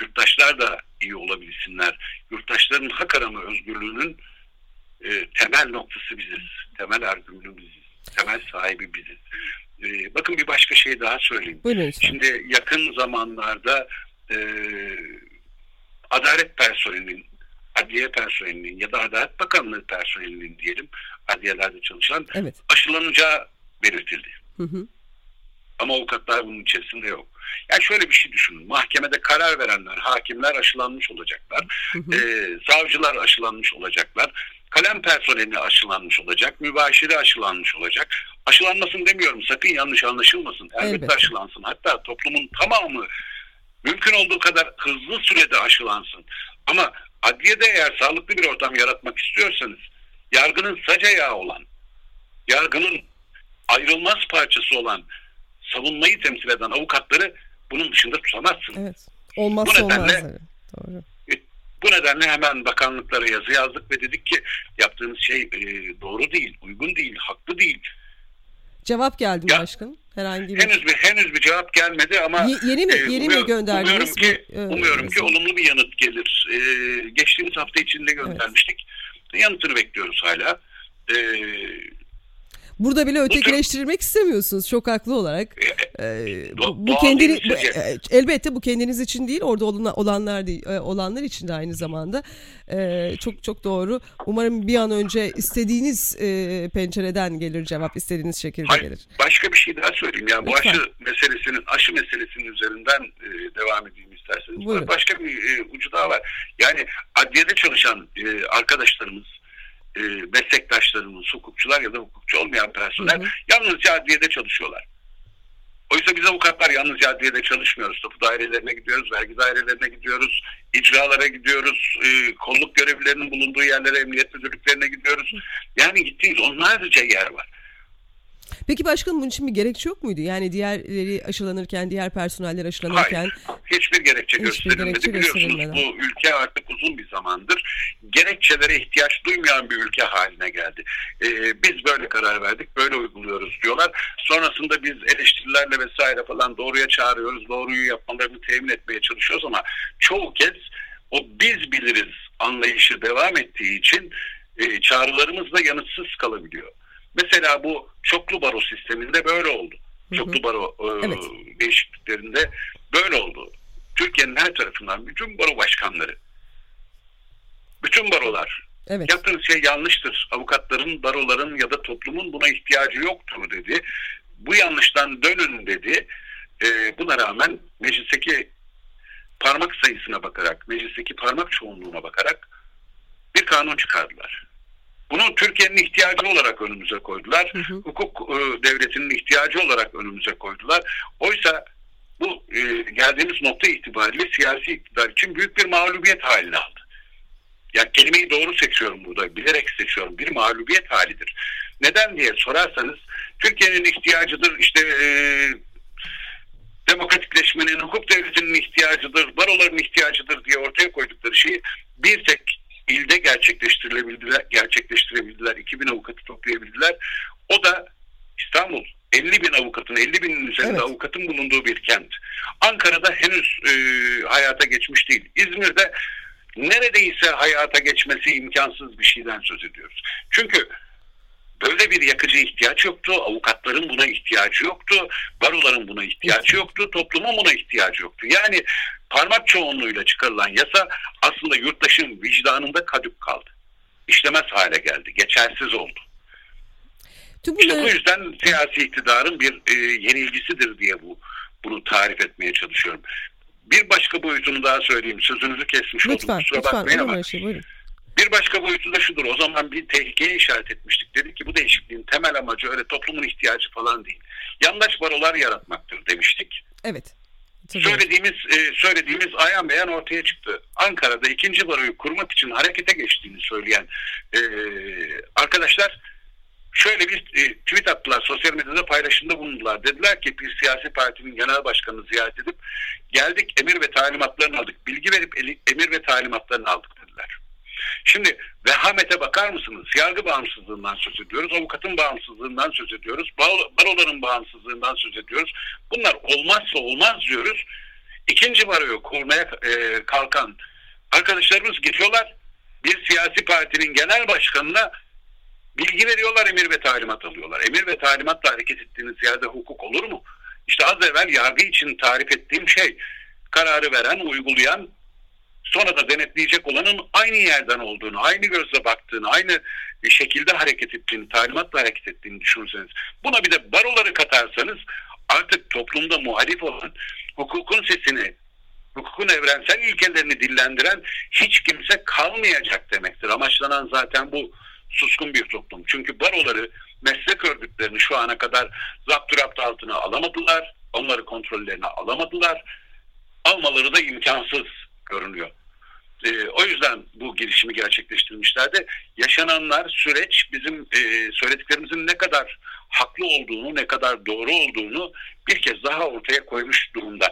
yurttaşlar da iyi olabilsinler. Yurttaşların hak arama özgürlüğünün e, temel noktası biziz. Temel argümünü biziz. Temel sahibi biziz. E, bakın bir başka şey daha söyleyeyim. Buyurun. Şimdi yakın zamanlarda e, adalet personelinin, adliye personelinin ya da Adalet Bakanlığı personelinin diyelim adliyelerde çalışan Evet. aşılanacağı belirtildi. Hı hı. Ama avukatlar bunun içerisinde yok. Yani şöyle bir şey düşünün. Mahkemede karar verenler, hakimler aşılanmış olacaklar. Ee, savcılar aşılanmış olacaklar. Kalem personeli aşılanmış olacak. Mübaşiri aşılanmış olacak. Aşılanmasın demiyorum. Sakın yanlış anlaşılmasın. Elbette, Elbette. aşılansın. Hatta toplumun tamamı mümkün olduğu kadar hızlı sürede aşılansın. Ama adliyede eğer sağlıklı bir ortam yaratmak istiyorsanız yargının sac ayağı olan, yargının ayrılmaz parçası olan savunmayı temsil eden avukatları bunun dışında tutamazsın. Evet. Olmazsa Bu nedenle- olmazları. Doğru. Bu nedenle hemen bakanlıklara yazı yazdık ve dedik ki yaptığınız şey e, doğru değil, uygun değil, haklı değil. Cevap geldi mi Ya, başkanım? Herhangi bir Henüz bir henüz bir cevap gelmedi ama Ye- yeni mi- e, yeni mi umuyorum- gönderdiniz Umuyorum ki, bu, e, umuyorum ki olumlu bir yanıt gelir. E, geçtiğimiz hafta içinde göndermiştik. Yanıtını bekliyoruz hala. E, Burada bile ötekileştirilmek istemiyorsunuz çok haklı olarak. Ee, Do- bu, bu kendini bu- e, elbette bu kendiniz için değil orada olan- olanlar değil, e, olanlar için de aynı zamanda Ee, çok çok doğru. Umarım bir an önce istediğiniz e, pencereden gelir cevap istediğiniz şekilde hayır, gelir. başka bir şey daha söyleyeyim. Yani bu aşı meselesinin aşı meselesinin üzerinden e, devam edeyim isterseniz. Buyurun. Başka bir e, ucu daha var. Yani adliyede çalışan e, arkadaşlarımız e, meslektaşlarımız, hukukçular ya da hukukçu olmayan personel Hı hı. yalnızca adliyede çalışıyorlar. Oysa biz avukatlar yalnızca adliyede çalışmıyoruz. Tapu dairelerine gidiyoruz, vergi dairelerine gidiyoruz, icralara gidiyoruz, e, kolluk görevlilerinin bulunduğu yerlere, emniyet müdürlüklerine gidiyoruz. Yani gittiğimiz onlarca yer var. Peki başkanım bunun için bir gerekçe yok muydu? Yani diğerleri aşılanırken, diğer personeller aşılanırken Hayır. Hiçbir gerekçe Hiçbir gösterilmedi. gerekçe Biliyorsunuz bu ülke artık uzun bir zamandır gerekçelere ihtiyaç duymayan bir ülke haline geldi. Ee, biz böyle karar verdik, böyle uyguluyoruz diyorlar. Sonrasında biz eleştirilerle vesaire falan doğruya çağırıyoruz, doğruyu yapmalarını temin etmeye çalışıyoruz ama çoğu kez o biz biliriz anlayışı devam ettiği için e, çağrılarımız da yanıtsız kalabiliyor. Mesela bu çoklu baro sisteminde böyle oldu. Çoklu baro e, Evet. değişikliklerinde böyle oldu. Türkiye'nin her tarafından bütün baro başkanları, bütün barolar evet yaptığınız şey yanlıştır. Avukatların, baroların ya da toplumun buna ihtiyacı yoktur dedi. Bu yanlıştan dönün dedi. E, buna rağmen meclisteki parmak sayısına bakarak, meclisteki parmak çoğunluğuna bakarak bir kanun çıkardılar. Bunu Türkiye'nin ihtiyacı olarak önümüze koydular. Hı hı. Hukuk e, devletinin ihtiyacı olarak önümüze koydular. Oysa bu e, geldiğimiz nokta itibariyle siyasi iktidar için büyük bir mağlubiyet haline aldı. Yani kelimeyi doğru seçiyorum burada. Bilerek seçiyorum. Bir mağlubiyet halidir. Neden diye sorarsanız Türkiye'nin ihtiyacıdır. işte e, demokratikleşmenin, hukuk devletinin ihtiyacıdır, baroların ihtiyacıdır diye ortaya koydukları şeyi bir tek ilde gerçekleştirilebildiler, gerçekleştirebildiler. 2000 avukatı toplayabildiler. O da İstanbul. 50 bin avukatın, 50 binin üzerinde Evet. avukatın bulunduğu bir kent. Ankara'da henüz e, hayata geçmiş değil. İzmir'de neredeyse hayata geçmesi imkansız bir şeyden söz ediyoruz. Çünkü böyle bir yakıcı ihtiyaç yoktu. Avukatların buna ihtiyacı yoktu. Baroların buna ihtiyacı yoktu. Toplumun buna ihtiyacı yoktu. Yani parmak çoğunluğuyla çıkarılan yasa aslında yurttaşın vicdanında kadük kaldı. İşlemez hale geldi. Geçersiz oldu. tüm İşte bu yüzden siyasi iktidarın bir e, yenilgisidir diye bu bunu tarif etmeye çalışıyorum. Bir başka boyutunu daha söyleyeyim. Sözünüzü kesmiş oldum. lütfen Kusura lütfen bakmayın ama şey buyurun. bir başka boyutu da şudur. O zaman bir tehlikeye işaret etmiştik. Dedik ki bu değişikliğin temel amacı öyle toplumun ihtiyacı falan değil. Yandaş barolar yaratmaktır demiştik. Evet. Hatırlıyorum. Söylediğimiz e, söylediğimiz ayan beyan ortaya çıktı. Ankara'da ikinci baroyu kurmak için harekete geçtiğini söyleyen e, arkadaşlar şöyle bir e, tweet attılar. Sosyal medyada paylaşımda bulundular. Dediler ki bir siyasi partinin genel başkanını ziyaret edip geldik emir ve talimatlarını aldık. Bilgi verip emir ve talimatlarını aldık dediler. Şimdi vehamete bakar mısınız? Yargı bağımsızlığından söz ediyoruz. Avukatın bağımsızlığından söz ediyoruz. baro- Baroların bağımsızlığından söz ediyoruz. Bunlar olmazsa olmaz diyoruz. İkinci baroyu kurmaya e, kalkan arkadaşlarımız gidiyorlar. Bir siyasi partinin genel başkanına bilgi veriyorlar, emir ve talimat alıyorlar. Emir ve talimatla hareket ettiğiniz yerde hukuk olur mu? İşte az evvel yargı için tarif ettiğim şey kararı veren, uygulayan sonra da denetleyecek olanın aynı yerden olduğunu, aynı gözle baktığını, aynı şekilde hareket ettiğini, talimatla hareket ettiğini düşünürseniz, buna bir de baroları katarsanız artık toplumda muhalif olan, hukukun sesini, hukukun evrensel ilkelerini dillendiren hiç kimse kalmayacak demektir. Amaçlanan zaten bu suskun bir toplum. Çünkü baroları, meslek örgütlerini şu ana kadar zapturapt altına alamadılar, onları kontrollerine alamadılar. Almaları da imkansız görünüyor. Ee, o yüzden bu girişimi gerçekleştirmişlerdi. Yaşananlar, süreç bizim e, söylediklerimizin ne kadar haklı olduğunu, ne kadar doğru olduğunu bir kez daha ortaya koymuş durumda.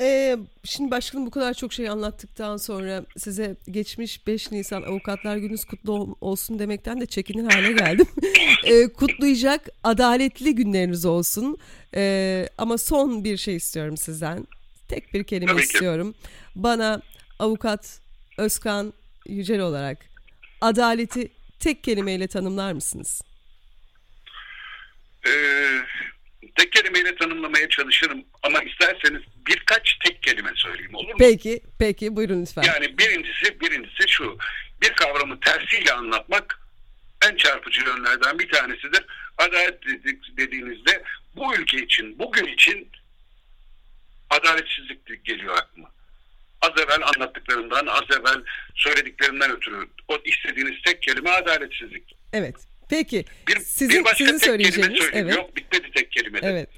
Ee, şimdi başkanım bu kadar çok şey anlattıktan sonra size geçmiş 5 Nisan Avukatlar Gününüz kutlu olsun demekten de çekinir hale geldim. ee, kutlayacak adaletli günleriniz olsun. Ee, ama son bir şey istiyorum sizden. Tek bir kelime Tabii ki. istiyorum. Bana avukat Özkan Yücel olarak adaleti tek kelimeyle tanımlar mısınız? Ee, tek kelimeyle tanımlamaya çalışırım ama isterseniz birkaç tek kelime söyleyeyim olur mu? Peki, peki buyurun lütfen. Yani birincisi birincisi şu. Bir kavramı tersiyle anlatmak en çarpıcı yönlerden bir tanesidir. Adalet dediğinizde bu ülke için, bugün için adaletsizlik geliyor aklıma. Az evvel anlattıklarından, az evvel söylediklerinden ötürü o istediğiniz tek kelime adaletsizlik. Evet. Peki. Bir, sizin bir başka sizin tek kelime söyleyeceğiniz söyleyeyim. evet. Yok bitmedi tek kelime. Evet.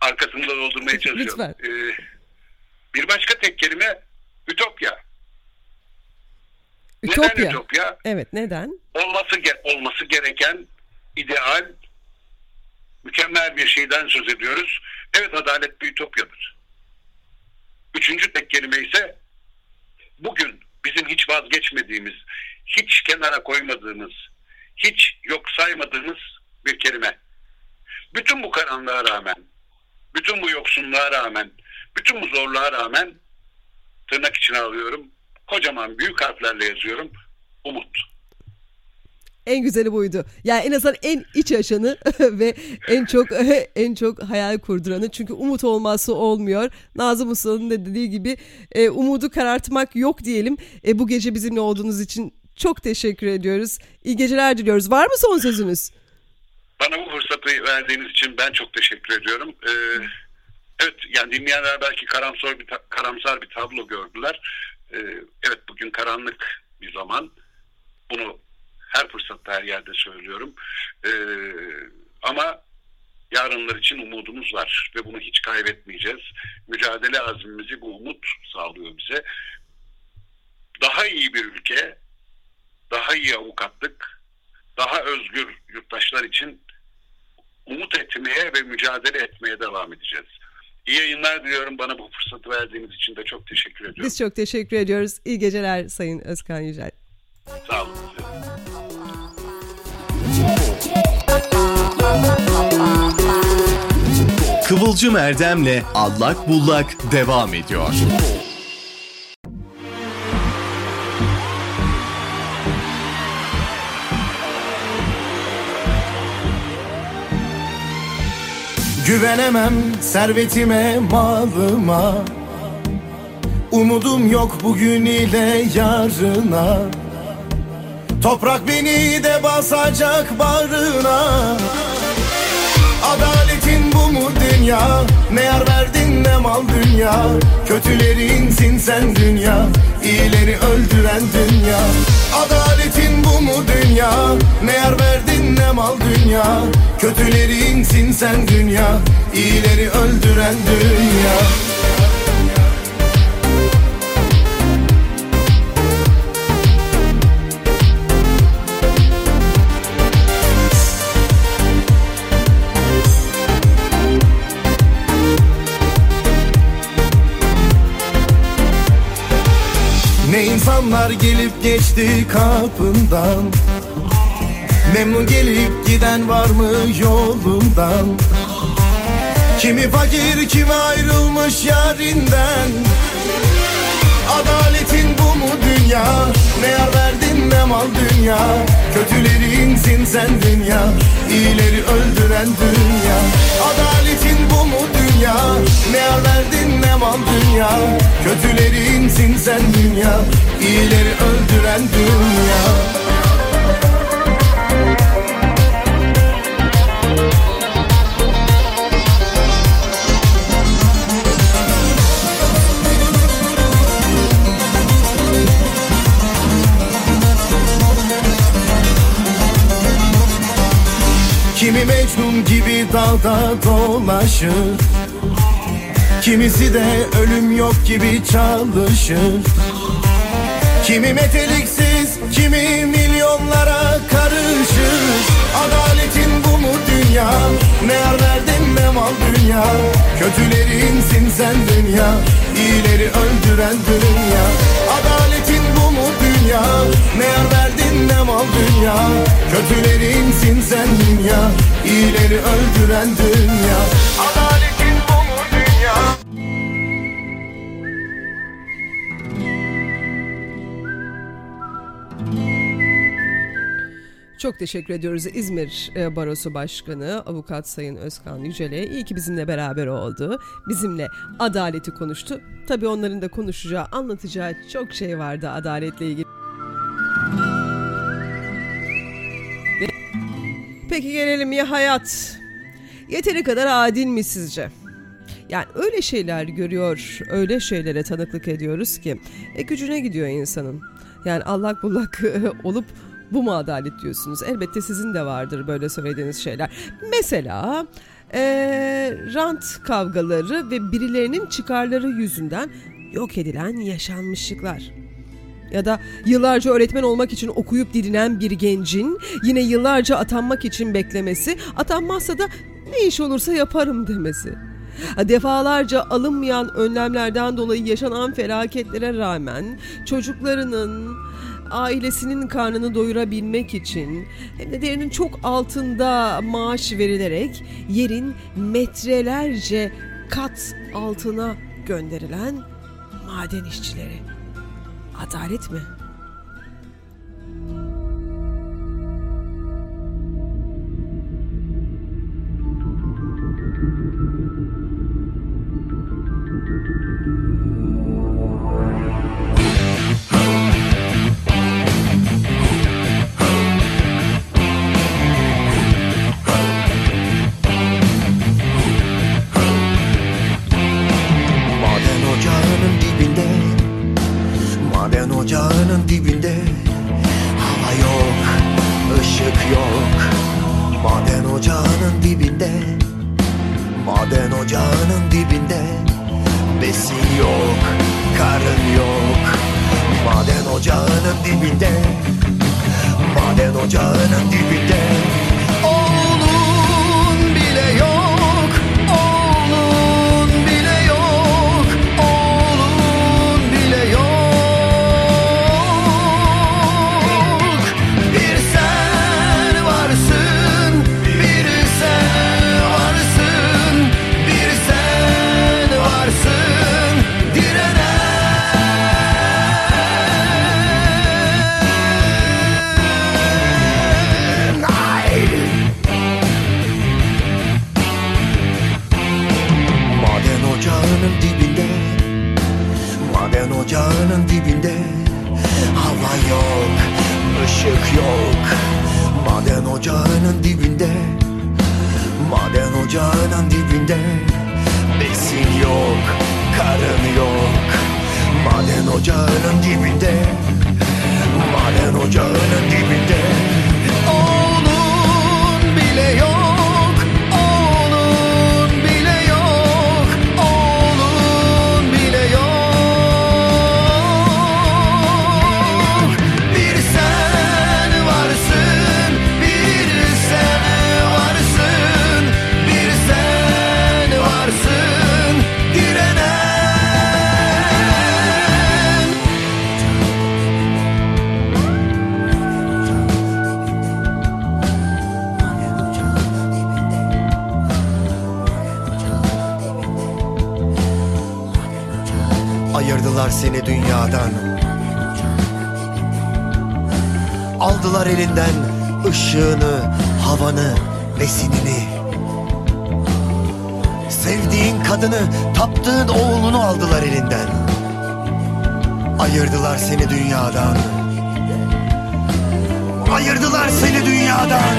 Arkasını da doldurmaya çalışıyorum. Lütfen. Ee, bir başka tek kelime ütopya. Ütopya. Neden ütopya? Evet, neden? olması olması gereken ideal mükemmel bir şeyden söz ediyoruz. Evet adalet bir ütopyadır. Üçüncü tek kelime ise bugün bizim hiç vazgeçmediğimiz, hiç kenara koymadığımız, hiç yok saymadığımız bir kelime. Bütün bu karanlığa rağmen, bütün bu yoksunluğa rağmen, bütün bu zorluğa rağmen tırnak içine alıyorum. Kocaman büyük harflerle yazıyorum. Umut. En güzeli buydu. Yani en azından en iç açanı ve en çok en çok hayal kurduranı. Çünkü umut olmazsa olmuyor. Nazım Usta'nın da dediği gibi e, umudu karartmak yok diyelim. E, bu gece bizimle olduğunuz için çok teşekkür ediyoruz. İyi geceler diliyoruz. Var mı son sözünüz? Bana bu fırsatı verdiğiniz için ben çok teşekkür ediyorum. Ee, evet yani dinleyenler belki karamsar bir karamsar bir tablo gördüler. Ee, evet bugün karanlık bir zaman. Bunu her fırsatta her yerde söylüyorum. Ee, ama yarınlar için umudumuz var ve bunu hiç kaybetmeyeceğiz. Mücadele azmimizi bu umut sağlıyor bize. Daha iyi bir ülke, daha iyi avukatlık, daha özgür yurttaşlar için umut etmeye ve mücadele etmeye devam edeceğiz. İyi yayınlar diliyorum. Bana bu fırsatı verdiğiniz için de çok teşekkür ediyorum. Biz çok teşekkür ediyoruz. İyi geceler Sayın Özkan Yücel. Sağ olun. Kıvılcım Erdem'le Allak Bullak devam ediyor. Güvenemem servetime, malıma. Umudum yok bugün ile yarına. Toprak beni de basacak barına Adaletin mu dünya? Ne yar verdin ne mal dünya? Kötülerinsin sen dünya. İyileri öldüren dünya. Adaletin bu mu dünya? Ne yar verdin ne mal dünya? Kötülerinsin sen dünya. İyileri öldüren dünya İnsanlar gelip geçti kapından. Memnun gelip giden var mı yolundan? Kimi fakir kimi ayrılmış yarinden Adaletin bu mu dünya? Ne yar verdin ne mal dünya? Kötülerinsin sen dünya İyileri öldüren dünya. Adaletin bu mu dünya? Ne yar verdin ne mal dünya? Kötülerinsin sen dünya İyileri öldüren dünya gibi dalda dolaşır. Kimisi de ölüm yok gibi çalışır. Kimi meteliksiz, kimi milyonlara karışır. Adaletin bu mu dünya? Ne yar verdin ne mal dünya? Kötüleri insin sen dünya İyileri öldüren dünya. Adaletin bu mu dünya? Ne yar verdin ne mal dünya Kötüleri insin sen dünya İyileri öldüren dünya Adaletin bu dünya Çok teşekkür ediyoruz İzmir e, Barosu Başkanı Avukat Sayın Özkan Yücel'e. İyi ki bizimle beraber oldu. Bizimle adaleti konuştu. Tabii onların da konuşacağı, anlatacağı çok şey vardı adaletle ilgili. Peki gelelim ya hayat. Yeteri kadar adil mi sizce? Yani öyle şeyler görüyor, öyle şeylere tanıklık ediyoruz ki e, gücüne gidiyor insanın. Yani allak bullak olup bu mu adalet diyorsunuz? Elbette sizin de vardır böyle söylediğiniz şeyler. Mesela e, rant kavgaları ve birilerinin çıkarları yüzünden yok edilen yaşanmışlıklar. Ya da yıllarca öğretmen olmak için okuyup didinen bir gencin yine yıllarca atanmak için beklemesi, atanmazsa da ne iş olursa yaparım demesi. Defalarca alınmayan önlemlerden dolayı yaşanan felaketlere rağmen çocuklarının, ailesinin karnını doyurabilmek için hem de değerinin çok altında maaş verilerek yerin metrelerce kat altına gönderilen maden işçileri. Adalet mi? Maden ocağının dibinde Besin yok, karın yok. Maden ocağının dibinde Maden ocağının dibinde Ocağının dibinde Besin yok, karın yok. Maden ocağının dibinde Maden ocağının dibinde Ayırdılar seni dünyadan. Aldılar elinden ışığını, havanı, besinini. Sevdiğin kadını, taptığın oğlunu aldılar elinden. Ayırdılar seni dünyadan. Ayırdılar seni dünyadan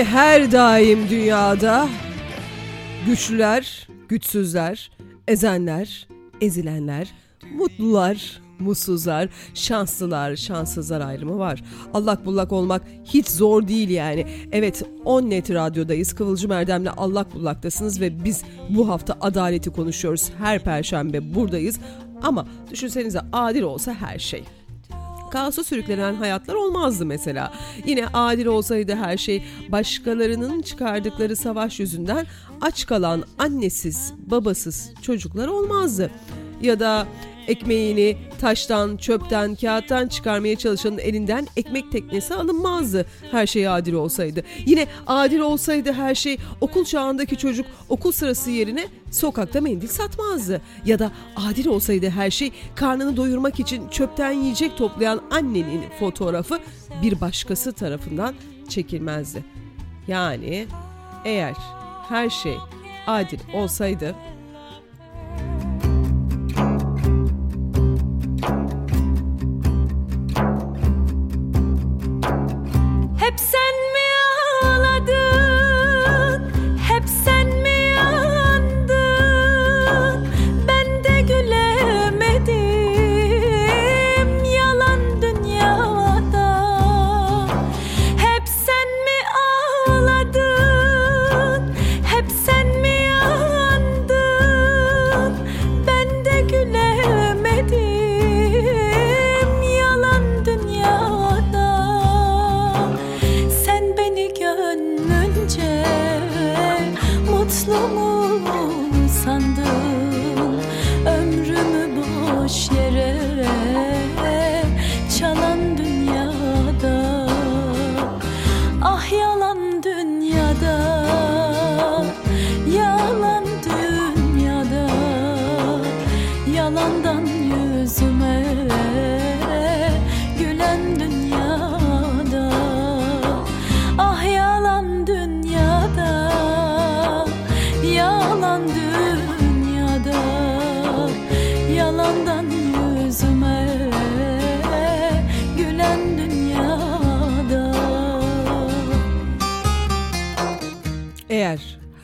Yani her daim dünyada güçlüler, güçsüzler, ezenler, ezilenler, mutlular, mutsuzlar, şanslılar, şanssızlar ayrımı var. Allak bullak olmak hiç zor değil yani. Evet 10 net radyodayız. Kıvılcım Erdem'le allak bullaktasınız ve biz bu hafta adaleti konuşuyoruz. Her perşembe buradayız. Ama düşünsenize adil olsa her şey kaosa sürüklenen hayatlar olmazdı mesela. Yine adil olsaydı her şey başkalarının çıkardıkları savaş yüzünden aç kalan annesiz, babasız çocuklar olmazdı. Ya da ekmeğini taştan, çöpten, kağıttan çıkarmaya çalışanın elinden ekmek teknesi alınmazdı her şey adil olsaydı. Yine adil olsaydı her şey okul çağındaki çocuk okul sırası yerine sokakta mendil satmazdı. Ya da adil olsaydı her şey karnını doyurmak için çöpten yiyecek toplayan annenin fotoğrafı bir başkası tarafından çekilmezdi. Yani eğer her şey adil olsaydı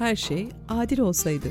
her şey adil olsaydı.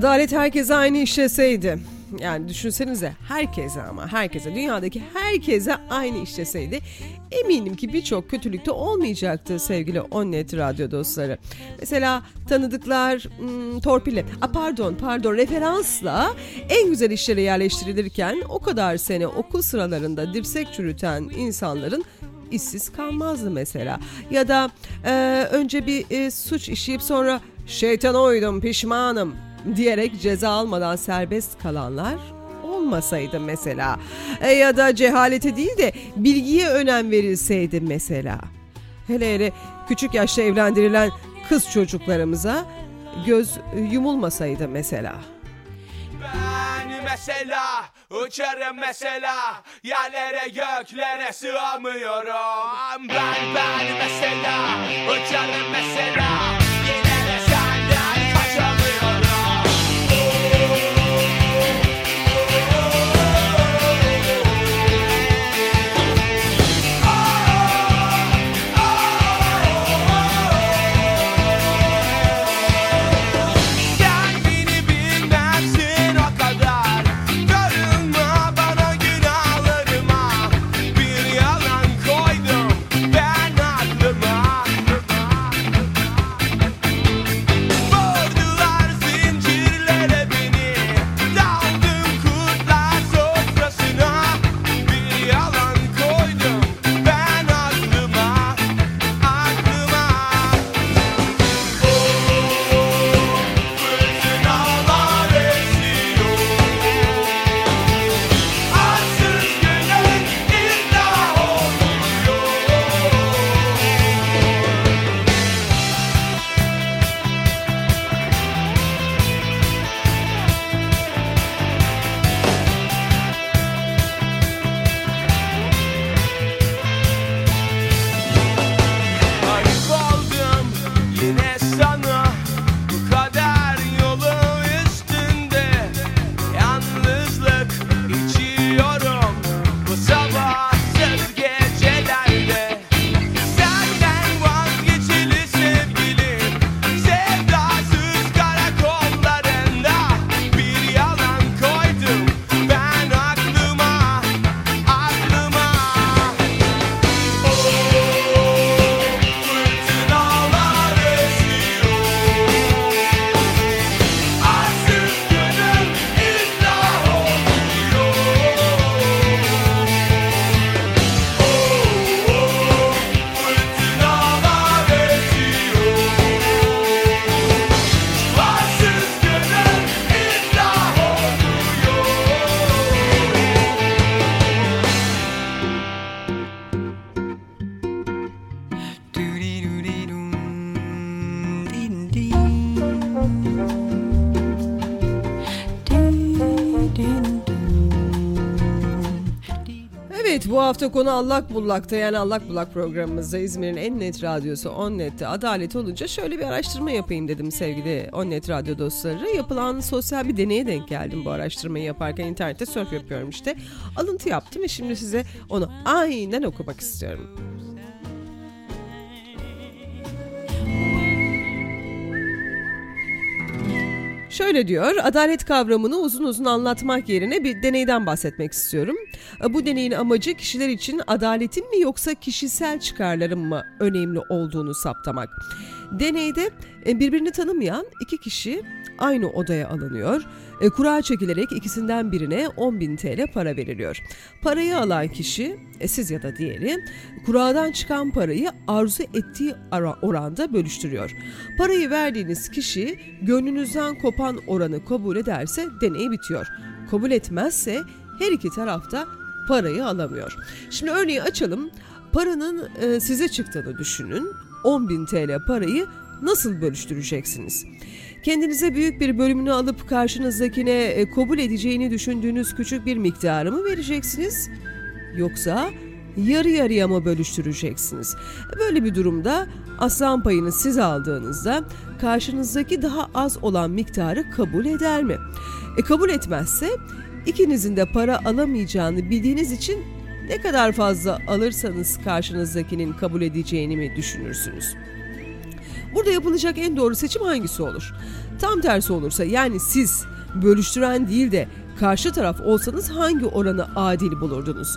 Adalet herkese aynı işleseydi. Yani düşünsenize herkese ama herkese dünyadaki herkese aynı işleseydi eminim ki birçok kötülükte olmayacaktı sevgili Onnet radyo dostları. Mesela tanıdıklar hmm, torpille, a pardon pardon referansla en güzel işlere yerleştirilirken o kadar sene okul sıralarında dirsek çürüten insanların işsiz kalmazdı mesela. Ya da e, önce bir e, suç işleyip sonra şeytana uydum pişmanım diyerek ceza almadan serbest kalanlar olmasaydı mesela. E, ya da cehalete değil de bilgiye önem verilseydi mesela. Hele hele küçük yaşta evlendirilen kız çocuklarımıza göz yumulmasaydı mesela. Ben mesela uçarım mesela yerlere göklere sığamıyorum. Ben ben mesela uçarım mesela hafta konu allak bullakta yani allak bullak programımızda İzmir'in en net radyosu Onnet'te adalet olunca şöyle bir araştırma yapayım dedim sevgili Onnet radyo dostları. Yapılan sosyal bir deneye denk geldim bu araştırmayı yaparken internette surf yapıyorum işte. Alıntı yaptım ve şimdi size onu aynen okumak istiyorum. Şöyle diyor, adalet kavramını uzun uzun anlatmak yerine bir deneyden bahsetmek istiyorum. Bu deneyin amacı kişiler için adaletin mi yoksa kişisel çıkarların mı önemli olduğunu saptamak. Deneyde e, birbirini tanımayan iki kişi aynı odaya alınıyor. E, Kura çekilerek ikisinden birine 10.000 TL para veriliyor. Parayı alan kişi, e, siz ya da diğeri, kuradan çıkan parayı arzu ettiği oranda bölüştürüyor. Parayı verdiğiniz kişi gönlünüzden kopan oranı kabul ederse deney bitiyor. Kabul etmezse her iki tarafta parayı alamıyor. Şimdi örneği açalım. Paranın e, size çıktığını düşünün. 10.000 TL parayı nasıl bölüştüreceksiniz? Kendinize büyük bir bölümünü alıp karşınızdakine e, kabul edeceğini düşündüğünüz küçük bir miktarı mı vereceksiniz? Yoksa yarı yarıya mı bölüştüreceksiniz? Böyle bir durumda aslan payını siz aldığınızda karşınızdaki daha az olan miktarı kabul eder mi? E kabul etmezse ikinizin de para alamayacağını bildiğiniz için ne kadar fazla alırsanız karşınızdakinin kabul edeceğini mi düşünürsünüz? Burada yapılacak en doğru seçim hangisi olur? Tam tersi olursa yani siz bölüştüren değil de karşı taraf olsanız hangi oranı adil bulurdunuz?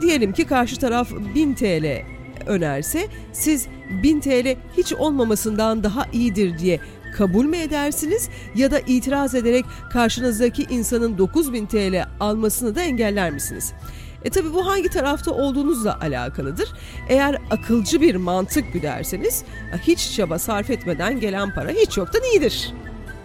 Diyelim ki karşı taraf 1000 TL önerse siz 1000 TL hiç olmamasından daha iyidir diye kabul mü edersiniz ya da itiraz ederek karşınızdaki insanın 9000 TL almasını da engeller misiniz? E tabi bu hangi tarafta olduğunuzla alakalıdır. Eğer akılcı bir mantık güderseniz hiç çaba sarf etmeden gelen para hiç yoktan iyidir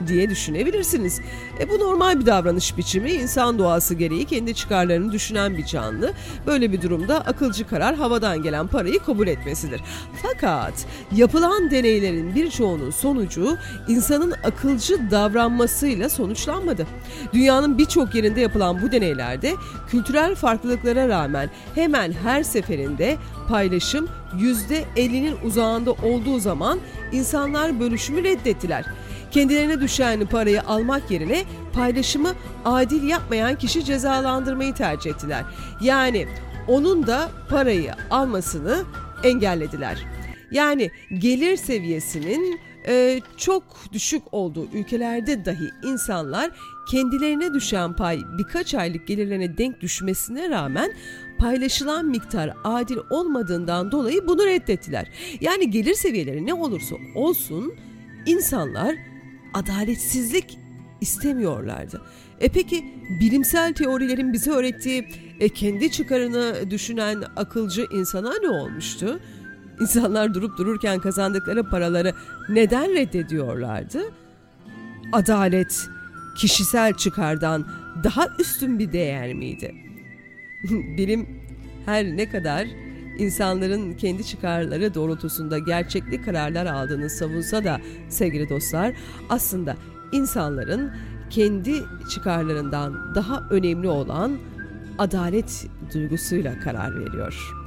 diye düşünebilirsiniz. E bu normal bir davranış biçimi. İnsan doğası gereği kendi çıkarlarını düşünen bir canlı. Böyle bir durumda akılcı karar havadan gelen parayı kabul etmesidir. Fakat yapılan deneylerin birçoğunun sonucu insanın akılcı davranmasıyla sonuçlanmadı. Dünyanın birçok yerinde yapılan bu deneylerde kültürel farklılıklara rağmen hemen her seferinde paylaşım %50'nin uzağında olduğu zaman insanlar bölüşümü reddettiler. Kendilerine düşen parayı almak yerine paylaşımı adil yapmayan kişi cezalandırmayı tercih ettiler. Yani onun da parayı almasını engellediler. Yani gelir seviyesinin e, çok düşük olduğu ülkelerde dahi insanlar kendilerine düşen pay birkaç aylık gelirlerine denk düşmesine rağmen paylaşılan miktar adil olmadığından dolayı bunu reddettiler. Yani gelir seviyeleri ne olursa olsun insanlar adaletsizlik istemiyorlardı. E peki bilimsel teorilerin bize öğrettiği e, kendi çıkarını düşünen akılcı insana ne olmuştu? İnsanlar durup dururken kazandıkları paraları neden reddediyorlardı? Adalet kişisel çıkardan daha üstün bir değer miydi? Bilim her ne kadar insanların kendi çıkarları doğrultusunda gerçekli kararlar aldığını savunsa da sevgili dostlar aslında insanların kendi çıkarlarından daha önemli olan adalet duygusuyla karar veriyor.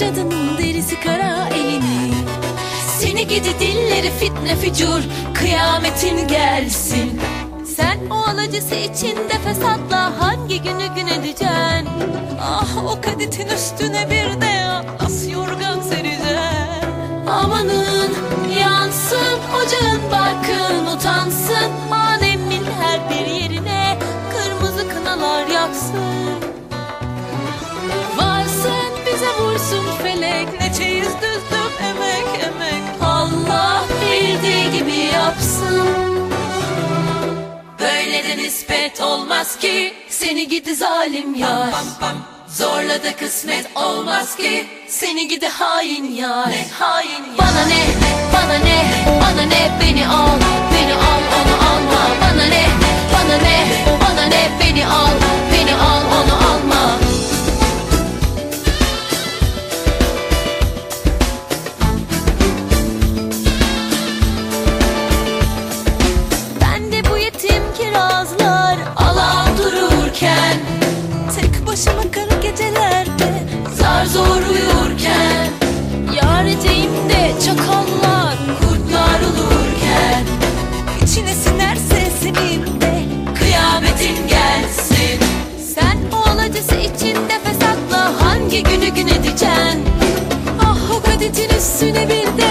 Cadının derisi kara elini. Seni gidi dilleri fitne fücur kıyametin gelsin. Sen o alıcısı içinde fesatla hangi günü gün edeceksin? Ah o kaditin üstüne bir de atlas yorgan sereceksin Amanın yansın ocağın barkın utansın. Manemin vursun felek ne çeyiz düzdüm emek emek Allah bildiği gibi yapsın. Böyle de nispet olmaz ki seni gidi zalim yar Zorla da kısmet olmaz ki seni gidi hain yar Hain yar Bana ne, bana ne, bana ne beni al, beni al onu alma. Bana ne, bana ne, bana ne beni al, beni al onu alma. hangi günü gün edeceksin? Ah o kadetin üstüne bir de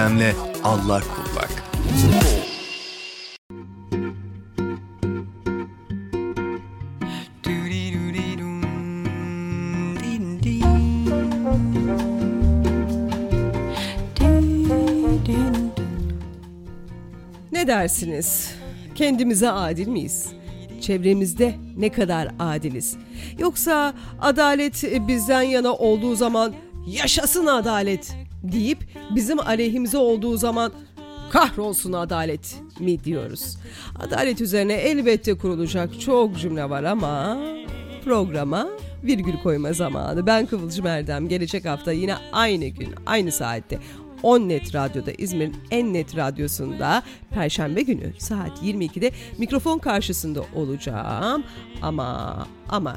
Erdem'le Allah Kullak. Ne dersiniz? Kendimize adil miyiz? Çevremizde ne kadar adiliz? Yoksa adalet bizden yana olduğu zaman yaşasın adalet deyip bizim aleyhimize olduğu zaman kahrolsun adalet mi diyoruz? Adalet üzerine elbette kurulacak çok cümle var ama programa virgül koyma zamanı. Ben Kıvılcım Erdem. Gelecek hafta yine aynı gün, aynı saatte 10 Net Radyo'da İzmir'in en net radyosunda Perşembe günü saat 22'de mikrofon karşısında olacağım. Ama ama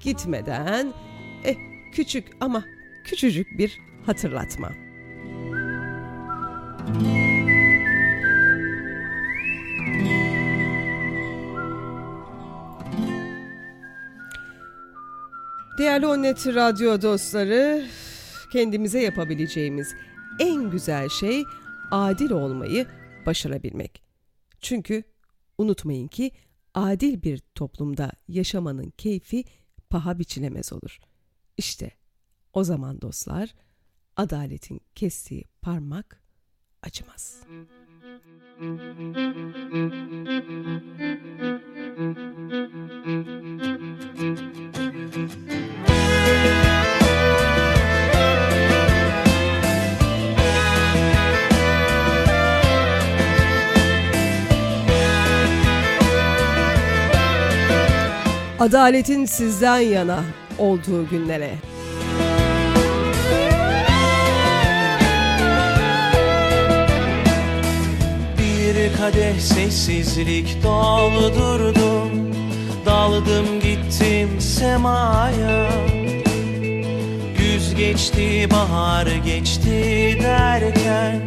gitmeden eh, küçük ama küçücük bir hatırlatma. Değerli Onnet Radyo dostları, kendimize yapabileceğimiz en güzel şey adil olmayı başarabilmek. Çünkü unutmayın ki adil bir toplumda yaşamanın keyfi paha biçilemez olur. İşte o zaman dostlar adaletin kestiği parmak acımaz. Adaletin sizden yana olduğu günlere. Bir kadeh sessizlik doldurdum Daldım gittim semaya. Güz geçti bahar geçti derken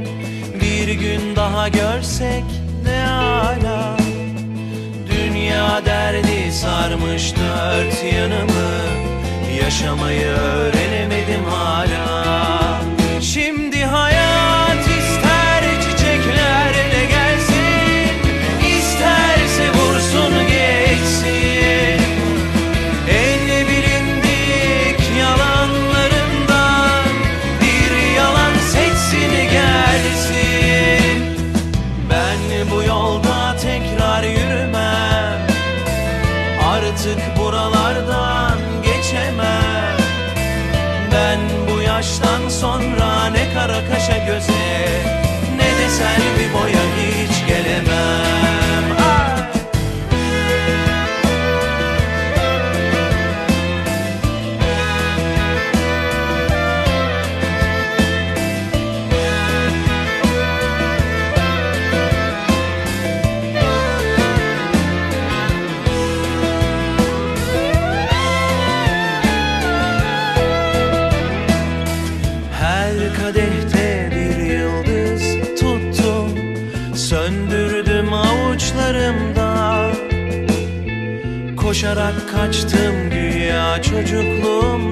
Bir gün daha görsek ne ala. Dünya derdi sarmış dört yanımı Yaşamayı öğrenemedim hala. Şimdi göze Ne de Kaçtım güya çocukluğumda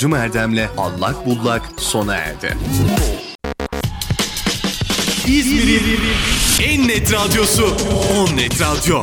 Kıvılcım Erdem'le Allak Bullak sona erdi. İzmir'in en net radyosu 10 Net Radyo.